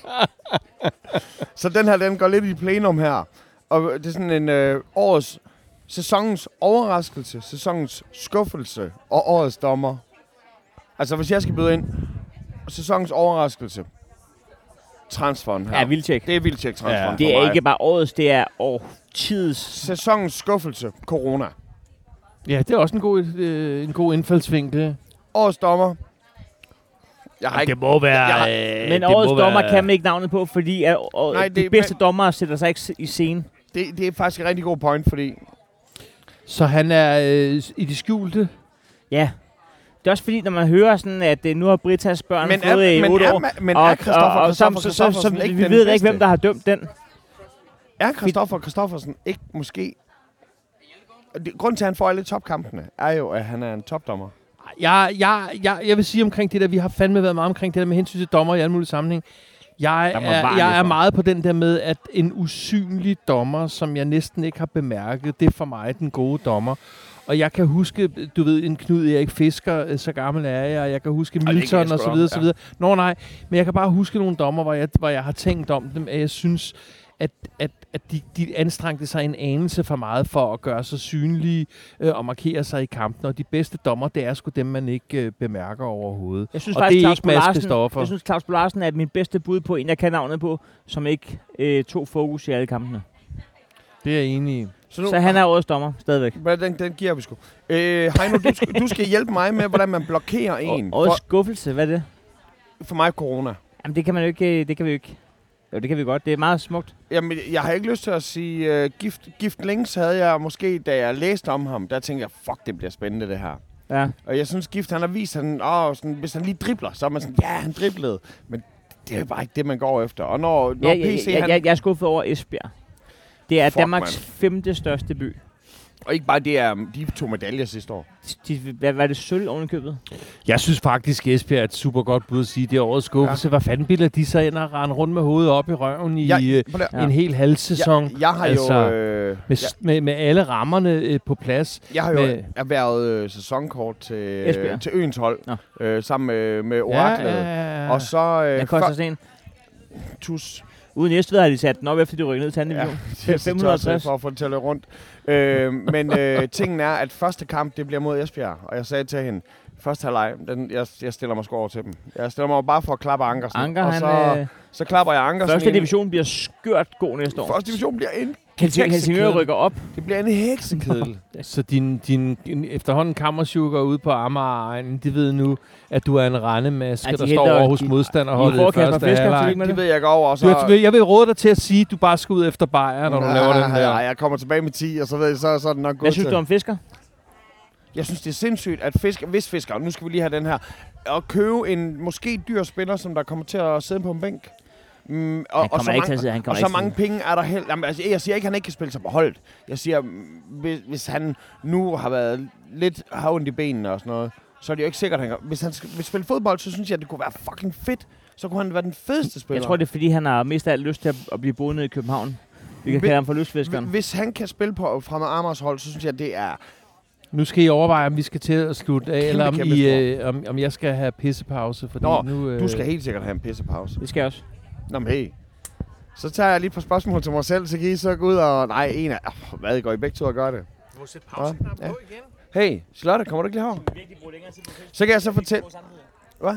så den her, den går lidt i plenum her. Og det er sådan en øh, årets, sæsonens overraskelse, sæsonens skuffelse og årets dommer. Altså, hvis jeg skal byde ind, sæsonens overraskelse, transferen her. Ja, Vildtjek. Det er Vildtjek transferen Ja. Det er mig. ikke bare årets, det er årtidets. Sæsonens skuffelse, corona. Ja, det er også en god, øh, en god indfaldsvinkel. Årets dommer. Jeg har ikke... må være... Jeg har- øh, Men det årets dommer være- kan man ikke navnet på, fordi at, og Nej, de det- bedste men- dommere sætter sig ikke i scene. Det, det er faktisk en rigtig god point, fordi Så han er øh, i det skjulte. Ja. Det er også fordi, når man hører sådan, at øh, nu har Britas børn Men fået er- i men 8 er år. men og, er Christoffer og, og, så, Christoffer så, så, så, Christoffersen ikke vi ved ikke, hvem der har dømt den. Er Christoffer Christoffersen ikke måske... Grunden til, at han får alle topkampene, er jo, at han er en topdommer. Jeg, jeg, jeg, jeg vil sige omkring det der, vi har fandme været meget omkring det der med hensyn til dommer i alle mulige sammenhæng. Jeg er, jeg er meget på den der med, at en usynlig dommer, som jeg næsten ikke har bemærket, det er for mig den gode dommer. Og jeg kan huske, du ved, en Knud Erik Fisker, øh, så gammel er jeg, og jeg kan huske Milton sgu og så videre, så ja. videre. Nå nej, men jeg kan bare huske nogle dommer, hvor jeg, hvor jeg har tænkt om dem, at jeg synes, at, at, at de, de anstrengte sig en anelse for meget for at gøre sig synlige øh, og markere sig i kampen. Og de bedste dommer, det er sgu dem, man ikke øh, bemærker overhovedet. Jeg synes Og faktisk, det er Claus ikke Mads jeg synes, Claus Larsen er min bedste bud på en, jeg kan navnet på, som ikke øh, tog fokus i alle kampene. Det er jeg enig i. Så, nu, Så han er årets dommer, stadigvæk. Hvad, den, den giver vi sgu. Øh, Heino, du, skal- du skal hjælpe mig med, hvordan man blokerer en. Og, årets skuffelse, hvad er det? for mig corona. Jamen, det kan man jo ikke, øh, det kan vi jo ikke. Jo, det kan vi godt. Det er meget smukt. Jamen, jeg har ikke lyst til at sige... Uh, gift, gift Links havde jeg måske, da jeg læste om ham, der tænkte jeg, fuck, det bliver spændende det her. Ja. Og jeg synes, Gift han har vist, at han, åh, sådan, hvis han lige dribler, så er man sådan, ja, han driblede. Men det er bare ikke det, man går efter. Og når, når Ja, ja, PC, ja, han, jeg, jeg er skuffet over Esbjerg. Det er Fuck, Danmarks mand. femte største by. Og ikke bare det er, de to medaljer sidste år. De, hvad var det sølv oven købet? Jeg synes faktisk, Esbjerg er et super godt bud at sige, det er årets skuffelse. Ja. Hvad fanden bilder de sig ind og rende rundt med hovedet op i røven i Jeg, øh, Ja. en hel halv sæson? jeg, jeg har altså, jo, øh, med, jeg, med, med alle rammerne øh, på plads. jeg har jo med- erhvervet øh, sæsonkort til, Esbjerg. øh, til øens hold, øh, sammen med, med Oraklet. Ja, ja, ja. Og så øh, koster før- sådan en. tus. Uden Næstved har de sat den op, efter de rykkede ned til anden Ja, division. 550. tosset for at få det til at løbe rundt. Øh, men øh, tingen er, at første kamp, det bliver mod Esbjerg. Og jeg sagde til hende, første halvleg, den, jeg, jeg stiller mig sgu over til dem. Jeg stiller mig bare for at klappe Ankersen. Anker, og han, så, øh, så klapper jeg Ankersen. første ind. division bliver skørt god næste år. Første division bliver en Helsingør, Helsingør heksekedel. rykker op. Det bliver en heksekedel. Så din, din, din efterhånden kammersukker ude på Amager, de ved nu, at du er en rendemaske, Ja, de der står over hos de- modstanderholdet I første Fisker, halvleg. det ved jeg ikke over. Og så, Du, jeg vil råde dig til at sige, at du bare skal ud efter bajer, når du laver den der. Nej, jeg kommer tilbage med 10, og så, ved jeg, så, så er det nok Hvad godt synes til. du om Fisker? Jeg synes, det er sindssygt, at fisk, hvis fisker, nu skal vi lige have den her, at købe en måske dyr spiller, som der kommer til at sidde på en bænk. Mm, og, Han og, så ikke til mange, at sidde. Han og så mange til penge er der heller... Jamen, altså, jeg siger ikke, at han ikke kan spille sig på holdet. Jeg siger, hvis, hvis han nu har været lidt har ondt i benene og sådan noget, så er det jo ikke sikkert, at han kan. Hvis han skal, vil spille fodbold, så synes jeg, at det kunne være fucking fedt. Så kunne han være den fedeste spiller. Jeg tror, det er, fordi han har mest af alt lyst til at, at blive boende i København. Vi kan kalde ham for lystfiskeren. Hvis han kan spille på fremad Amers hold, så synes jeg, at det er... Nu skal I overveje, om vi skal til at slutte af, Kæmpe, eller om, kæmpe I, øh, om, om jeg skal have pissepause. Fordi Nå, nu, øh, Du skal helt sikkert have en pissepause. Det skal jeg også. Nå, men hey. Så tager jeg lige et par spørgsmål til mig selv, så kan I så gå ud og... Nej, en af... Oh, hvad, går I begge to og gør det? Du må sætte pauseknappen på igen. Hey, Charlotte, kommer du ikke lige herover? virkelig bruge længere tid på fisk? Så kan jeg så fortælle... Hvad?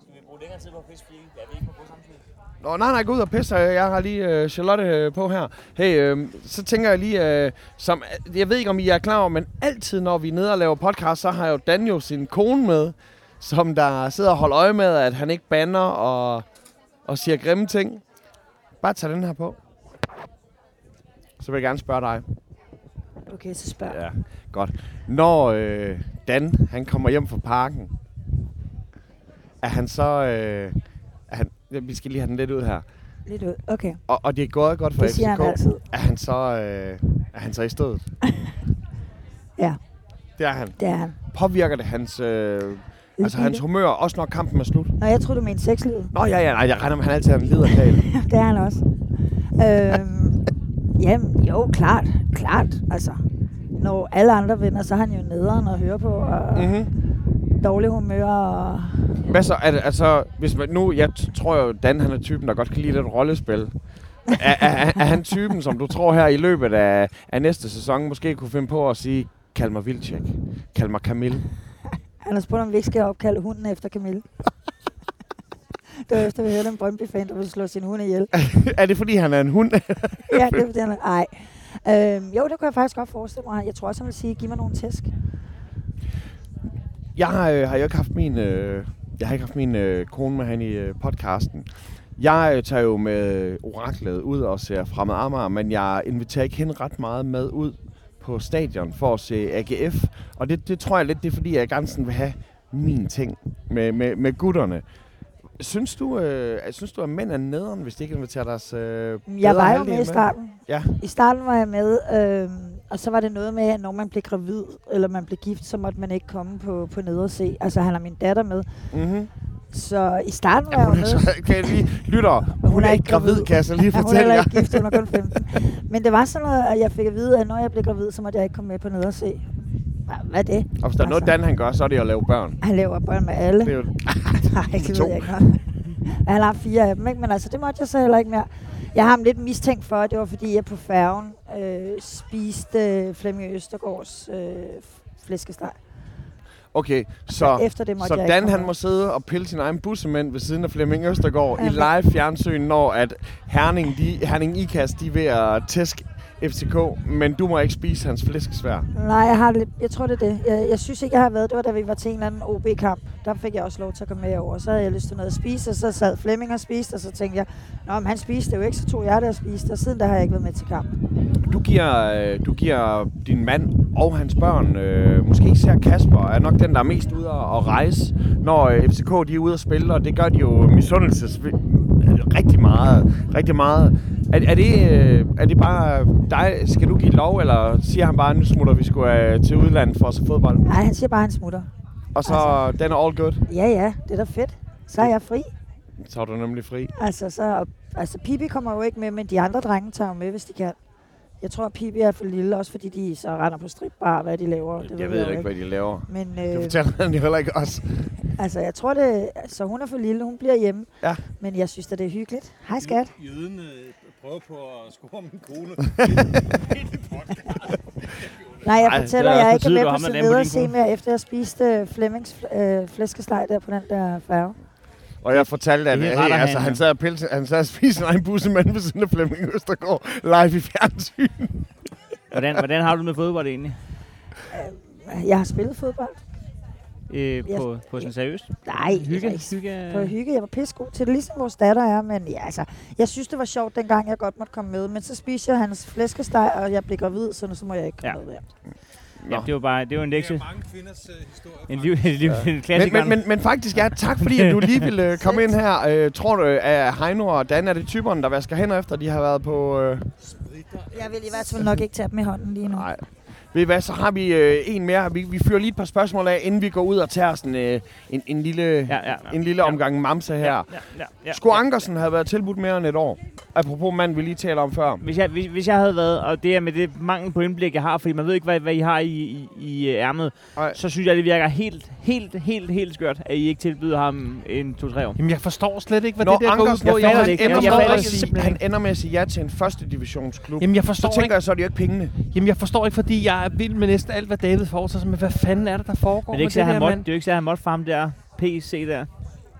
Skal vi bruge længere tid på fisk, fordi jeg vil ikke på samtidig? Nå, nej, nej, gå ud og pisse. Jeg har lige øh, Charlotte øh, på her. Hey, øh, så tænker jeg lige, øh, som, jeg ved ikke, om I er klar over, men altid, når vi er nede og laver podcast, så har jo Dan jo sin kone med, som der sidder og holder øje med, at han ikke banner og, og siger grimme ting. Bare tag den her på. Så vil jeg gerne spørge dig. Okay, så spørg. Ja, godt. Når øh, Dan, han kommer hjem fra parken, er han så... Øh, ja, vi skal lige have den lidt ud her. Lidt ud. Okay, Og, og det er gået godt for det siger FCK. han altid. Er han så, øh, er han så i stedet? Ja. Det er han. Det er han. Påvirker det hans, øh, altså hans humør, også når kampen er slut? Nå, jeg tror du mente sexlivet. Nå ja, ja, nej, jeg regner med, at han altid er en liderkal. det er han også. øhm, jamen, jo, klart. Klart, altså. Når alle andre vinder, så er han jo nederen at høre på, og mm. mm-hmm. Dårlig humør, og Hvad så? Er det, altså, hvis man, nu, jeg tror jo, Dan han er typen, der godt kan lide lidt rollespil. er, er, er, er, han typen, som du tror her i løbet af, af næste sæson, måske kunne finde på at sige, kald mig Vilcek, kald mig Camille. han har spurgt, om vi ikke skal opkalde hunden efter Camille. det var efter, vi hørte en Brøndby-fan, der ville slå sin hund ihjel. er det fordi, han er en hund? ja, det er fordi, han er... Ej. Øhm, jo, det kunne jeg faktisk godt forestille mig. Jeg tror også, han vil sige, giv mig nogle tæsk. Jeg har, øh, har jo ikke haft min, øh, jeg har ikke haft min øh, kone med han i øh, podcasten. Jeg øh, tager jo med oraklet ud og ser fremad Amager, men jeg inviterer ikke hende ret meget med ud på stadion for at se AGF. Og det, det tror jeg lidt, det er fordi, jeg gerne sådan vil have min ting med, med, med gutterne. Synes du, øh, synes du, at mænd er nederen, hvis de ikke inviterer deres øh, Jeg var jo halvdel med i starten. Ja. I starten var jeg med, øhm, og så var det noget med, at når man blev gravid, eller man blev gift, så måtte man ikke komme på, på ned og se. Altså, han har min datter med. Mm-hmm. Så i starten var Ja, jeg hun jo er med. så, kan jeg lige lytter, hun, hun er ikke gravid, kan jeg så lige Ja, hun er fortælle jer. ikke gift, hun er kun 15. Men det var sådan noget, at jeg fik at vide, at når jeg blev gravid, så måtte jeg ikke komme med på ned og se. Hva- Hvad er det? Og hvis der er noget, Altså. Dan han gør, så er det at lave børn. Han laver børn med alle. Det er jo, Nej, det to. ved jeg ikke noget. Han har fire af dem, ikke? men altså, det måtte jeg så heller ikke mere. Jeg har ham lidt mistænkt for, at det var fordi, jeg på færgen øh, spiste øh, Flemming Østergaards øh, flæskesteg. okay, så, Efter det måtte så Dan han må sidde og pille sin egen bussemænd ved siden af Flemming Østergaard i Ja, live fjernsyn, når at Herning, de, Herning Ikast, de er ved at tæske FCK, men du må ikke spise hans flæskesvær. Nej, jeg, har lidt, jeg tror, det er det. Jeg, jeg synes ikke, jeg har været. Det var, da vi var til en eller anden OB-kamp. Der fik jeg også lov til at komme med over. Så havde jeg lyst til noget at spise, og så sad Flemming og spiste, og så tænkte jeg, Nå, men han spiste jo ikke, så tog jeg det og spiste, og siden der har jeg ikke været med til kamp. Du giver, øh, du giver din mand og hans børn, øh, måske især Kasper, er nok den, der er mest ude at rejse, når øh, FCK de er ude at spille, og det gør de jo misundelses rigtig meget. Rigtig meget. Er, er, det, øh, er det bare dig, skal du give lov, eller siger han bare, nu smutter vi sgu øh, til udlandet for at se fodbold? Nej, han siger bare, at han smutter. Og så den er all good, Ja, ja, det er da fedt. Så er jeg fri. så er du nemlig fri. Altså, så, altså Pipi kommer jo ikke med, men de andre drenge tager jo med, hvis de kan. Jeg tror, at Pipi er for lille, også fordi de så render på stripbar, hvad de laver. Det Jeg ved jo ikke, hvad de laver. Men Det øh, fortæller han jo heller ikke os. altså, jeg tror det... Så hun er for lille, hun bliver hjemme. Ja. Men jeg synes at det er hyggeligt. Hej skat. Jøden øh, prøver på at score min kone. Nej, jeg Ej, fortæller, er jeg ikke er tide, med på har med så den på din videre se mere, efter jeg spiste øh, Flemmings øh, flæskesteg der på den der færge. Og jeg fortalte, at Det er hey, altså, han sad og, han sad og spiste sin egen bussemand ved siden af Flemming Østergaard live i fjernsyn. Hvordan, hvordan har du med fodbold egentlig? Jeg har spillet fodbold. Øh, Jeg- på, på sådan seriøst? Nej, Hygge? ikke hygge på hygge. Jeg var pissegod til det, ligesom vores datter er. Men ja, altså, jeg synes, det var sjovt, dengang jeg godt måtte komme med. Men så spiste jeg hans flæskesteg, og jeg blev gravid, så nu så må jeg ikke komme Ja. med der. Ja, det var bare det var en lektie. mange kvinders uh, historie. En, liv, en, liv, en Men, klassiker. men, men, men faktisk, ja, tak fordi at du lige ville øh, komme ind her. Øh, tror du, at Heino og Dan er det typerne, der vasker hænder efter, de har været på... Øh, Jeg vil i hvert fald nok ikke tage dem i hånden lige nu. nej. Ved I hvad, så har vi øh, en mere. Vi, vi fyrer lige et par spørgsmål af, inden vi går ud og tager sådan, øh, en, en lille, ja, ja, ja. en lille omgang mamse her. Ja, ja, ja, Skulle Ankersen have været tilbudt mere end et år? Apropos mand, vi lige taler om før. Hvis jeg, hvis, hvis jeg havde været, og det er med det mangel på indblik, jeg har, fordi man ved ikke, hvad, hvad I har i, i, i øh, ærmet, Ej. så synes jeg, det virker helt, helt, helt, helt skørt, at I ikke tilbyder ham en to-tre år. Jamen, jeg forstår slet ikke, hvad Når det der går ud Ankersen, på. jeg ender Jeg- jeg med fatter at det sige, simpelthen han ender med at sige ja til en første divisionsklub. Jamen, jeg så forstår tænker ikke, jeg, så er det jo ikke pengene. jamen, jeg forstår ikke, fordi jeg er vild med næsten alt, hvad David foretager sig. Men hvad fanden er det, der foregår Men det er ikke med det han der, måtte, mand? det er jo ikke så, at han måtte for ham der PC der.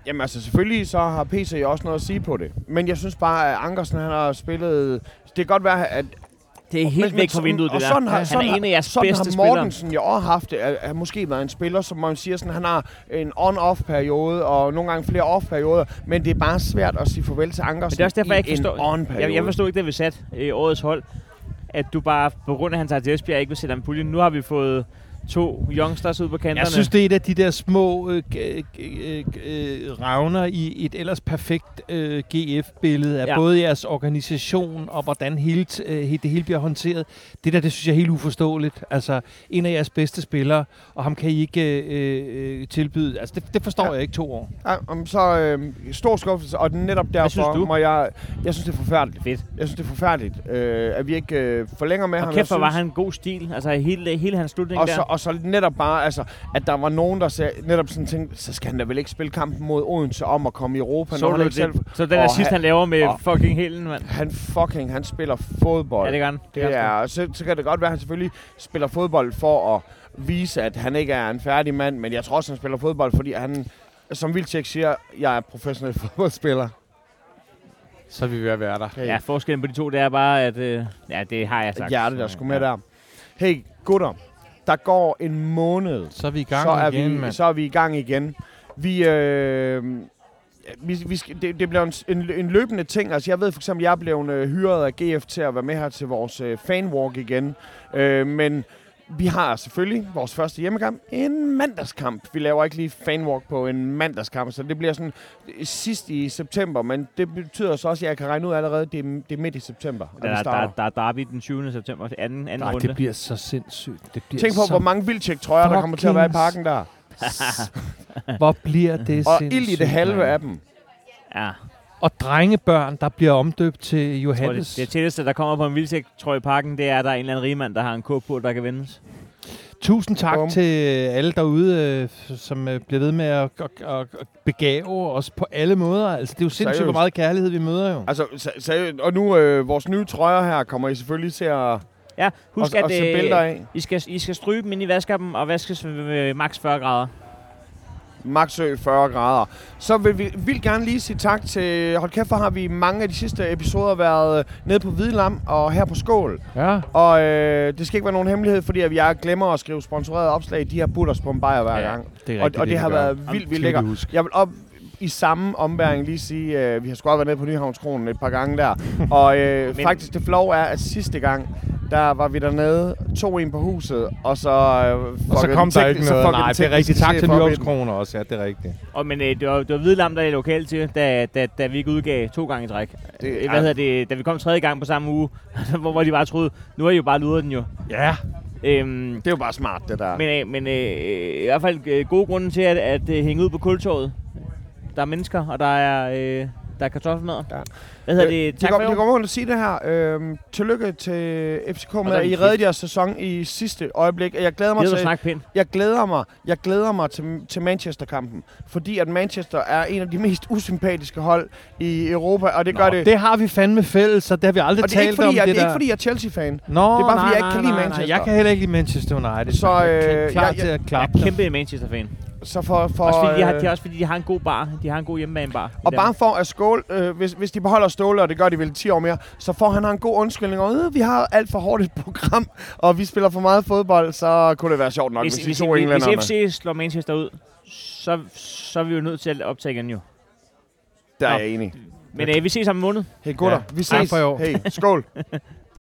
Jamen altså, selvfølgelig så har PC jo også noget at sige på det. Men jeg synes bare, at Ankersen han har spillet... Det kan godt være, at... Det er helt men- væk fra vinduet, og det der. sådan har- han sådan er har- en af jeres Sådan bedste har spillere. Mortensen jo også haft det. At måske været en spiller, som man siger, sådan, han har en on-off-periode, og nogle gange flere off-perioder. Men det er bare svært at sige farvel til Ankersen Men det er også derfor, jeg i ikke forstår... en on-periode. Jeg, jeg forstod ikke, da vi sat øh, årets hold, at du bare, på grund af hans til Esbjerg, ikke vil sætte ham i puljen. Nu har vi fået to youngsters ud på kanterne. Jeg synes, det er et af de der små øh, g- øh, ravner i et ellers perfekt øh, GF-billede af Ja. både jeres organisation og hvordan hele, t- øh, det hele bliver håndteret. Det der, det synes jeg er helt uforståeligt. Altså, en af jeres bedste spillere, og ham kan I ikke øh, øh, tilbyde. Altså, det, det forstår Ja. jeg ikke to år. Ja, om så øh, stor skuffelse, og netop derfor synes du? må jeg... Jeg synes, det er forfærdeligt. Fedt. Jeg synes, det er forfærdeligt, øh, at vi ikke øh, forlænger med Og ham. kæft, hvor var han god stil. Altså hele, hele hans slutning Og der. så, og så netop bare, altså, at der var nogen, der sagde, netop sådan tænkte, så skal han da vel ikke spille kampen mod Odense om at komme i Europa, så når han ikke det? selv... Så den der sidste, han- han laver med og- fucking helen, mand. Han fucking, han spiller fodbold. Ja, det gør han. det er, og så, så kan det godt være, at han selvfølgelig spiller fodbold for at vise, at han ikke er en færdig mand, men jeg tror også, han spiller fodbold, fordi han, som Vildtjek siger, jeg er professionel fodboldspiller. Så er vi ved at være der. sgu. Ja, forskellen på de to, det er bare, at... Øh, ja, det har jeg sagt. Hjertet, der skulle med der. Hey, gutter. Der går en måned. Så er vi i gang så er igen, vi, mand. Så er vi i gang igen. Vi, øh, vi, vi skal, det, det bliver en, en, en løbende ting. Altså, jeg ved for eksempel, jeg blevet øh, hyret af GF til at være med her til vores øh, fanwalk igen. Øh, men vi har selvfølgelig vores første hjemmekamp, en mandagskamp. Vi laver ikke lige fanwalk på en mandagskamp, så det bliver sådan øh, sidst i september. Men det betyder så også, at jeg kan regne ud allerede, det er, det er midt i september, at vi Der, der, starter. der, der er derby den 20. september, anden, anden Nej, runde. det bliver så sindssygt. Det bliver Tænk på, så... hvor mange vildtjek trøjer, der kommer til at være i parken der. Hvor bliver det Og sindssygt, ild i det halve af dem. Ja, Og drengebørn, der bliver omdøbt til jeg tror, Johannes. det, det tætteste, der kommer på en vildtæk, tror jeg, i parken, det er, at der er en eller anden rigmand, der har en kåb på, der kan vendes. Tusind tak Bum. til alle derude, øh, som øh, bliver ved med at, at, at, at begave os på alle måder. Altså, det er jo sindssygt, hvor meget kærlighed vi møder jo. Altså, se- seriøst. og nu øh, vores nye trøjer her kommer I selvfølgelig til at, Ja, husk, at, at at se øh, billeder af. I, skal, I skal stryge dem ind i vaskappen og vaskes ved, ved maks 40 grader. Maxø 40 grader. Så vil vi vil gerne lige sige tak til... Hold kæft, hvor har vi mange af de sidste episoder været øh, nede på Hvidlam og her på Skål. Ja. Og øh, det skal ikke være nogen hemmelighed, fordi at jeg glemmer at skrive sponsoreret opslag. De har butters på en bajer hver Ja, gang. Det er Og, rigtigt, og det, har vi gør. været vildt, vildt lækkert. Jeg vil op i samme ombæring lige sige, øh, vi har sgu været nede på Nyhavnskronen et par gange der. og øh, Men- faktisk det flov er, at sidste gang, der var vi dernede, to en på huset, og så... Øh, Og så kom der ikke noget. Nej, det er rigtigt. Tak til Nyhavns Nyhavnskroner også. Ja, det er rigtigt. Og, men øh, det var, det var Hvidlam, der er lokalt til, da, da, da vi ikke udgav to gange i træk. Det- ja. Hvad hedder det? Da vi kom tredje gang på samme uge, hvor, hvor de bare troede, nu er I jo bare luret den jo. Ja. Øhm, Det er jo bare smart, det der. men øh, men øh, i hvert fald øh, gode grunde til at, at øh, hænge ud på kultorvet. Der er mennesker, og der er, øh, der er kartoffelmad. Ja. Hvad hedder Øh, det? det Tak går, for i det år. går at sige det her. Øhm, tillykke til FCK med, er at I reddede jeres sæson i sidste øjeblik. Jeg glæder mig Gider til, snakke pænt? jeg glæder mig, jeg glæder mig til, til Manchester-kampen. Fordi at Manchester er en af de mest usympatiske hold i Europa, og det gør Nå, det... det har vi fandme fælles, så det har vi aldrig og det er ikke talt fordi, om. jeg, det det er der. ikke fordi, jeg er Chelsea-fan. Nå, det er bare, fordi nej, jeg ikke kan lide nej, nej, Manchester. Jeg kan heller ikke lide Manchester United. Så, jeg øh, er klar jeg- til at Jeg klappe er dem. kæmpe Manchester-fan. Så for, for, Også fordi, de har, øh, de har, også fordi de har en god bar. De har en god hjemmebanebar. Og bare for at skåle, øh, hvis, hvis de beholder Ståle, og det gør de vel 10 år mere, så får han en god undskyldning. Og øh, vi har alt for hårdt et program, og vi spiller for meget fodbold, så kunne det være sjovt nok, hvis, hvis, hvis de hvis, to hvis, englænderne. hvis FC slår Manchester ud, så, så er vi jo nødt til at optage igen jo. Der er Nå. jeg enig. Men øh, vi ses om en måned. Hey gutter, Ja. vi ses. for i år. Hey, skål.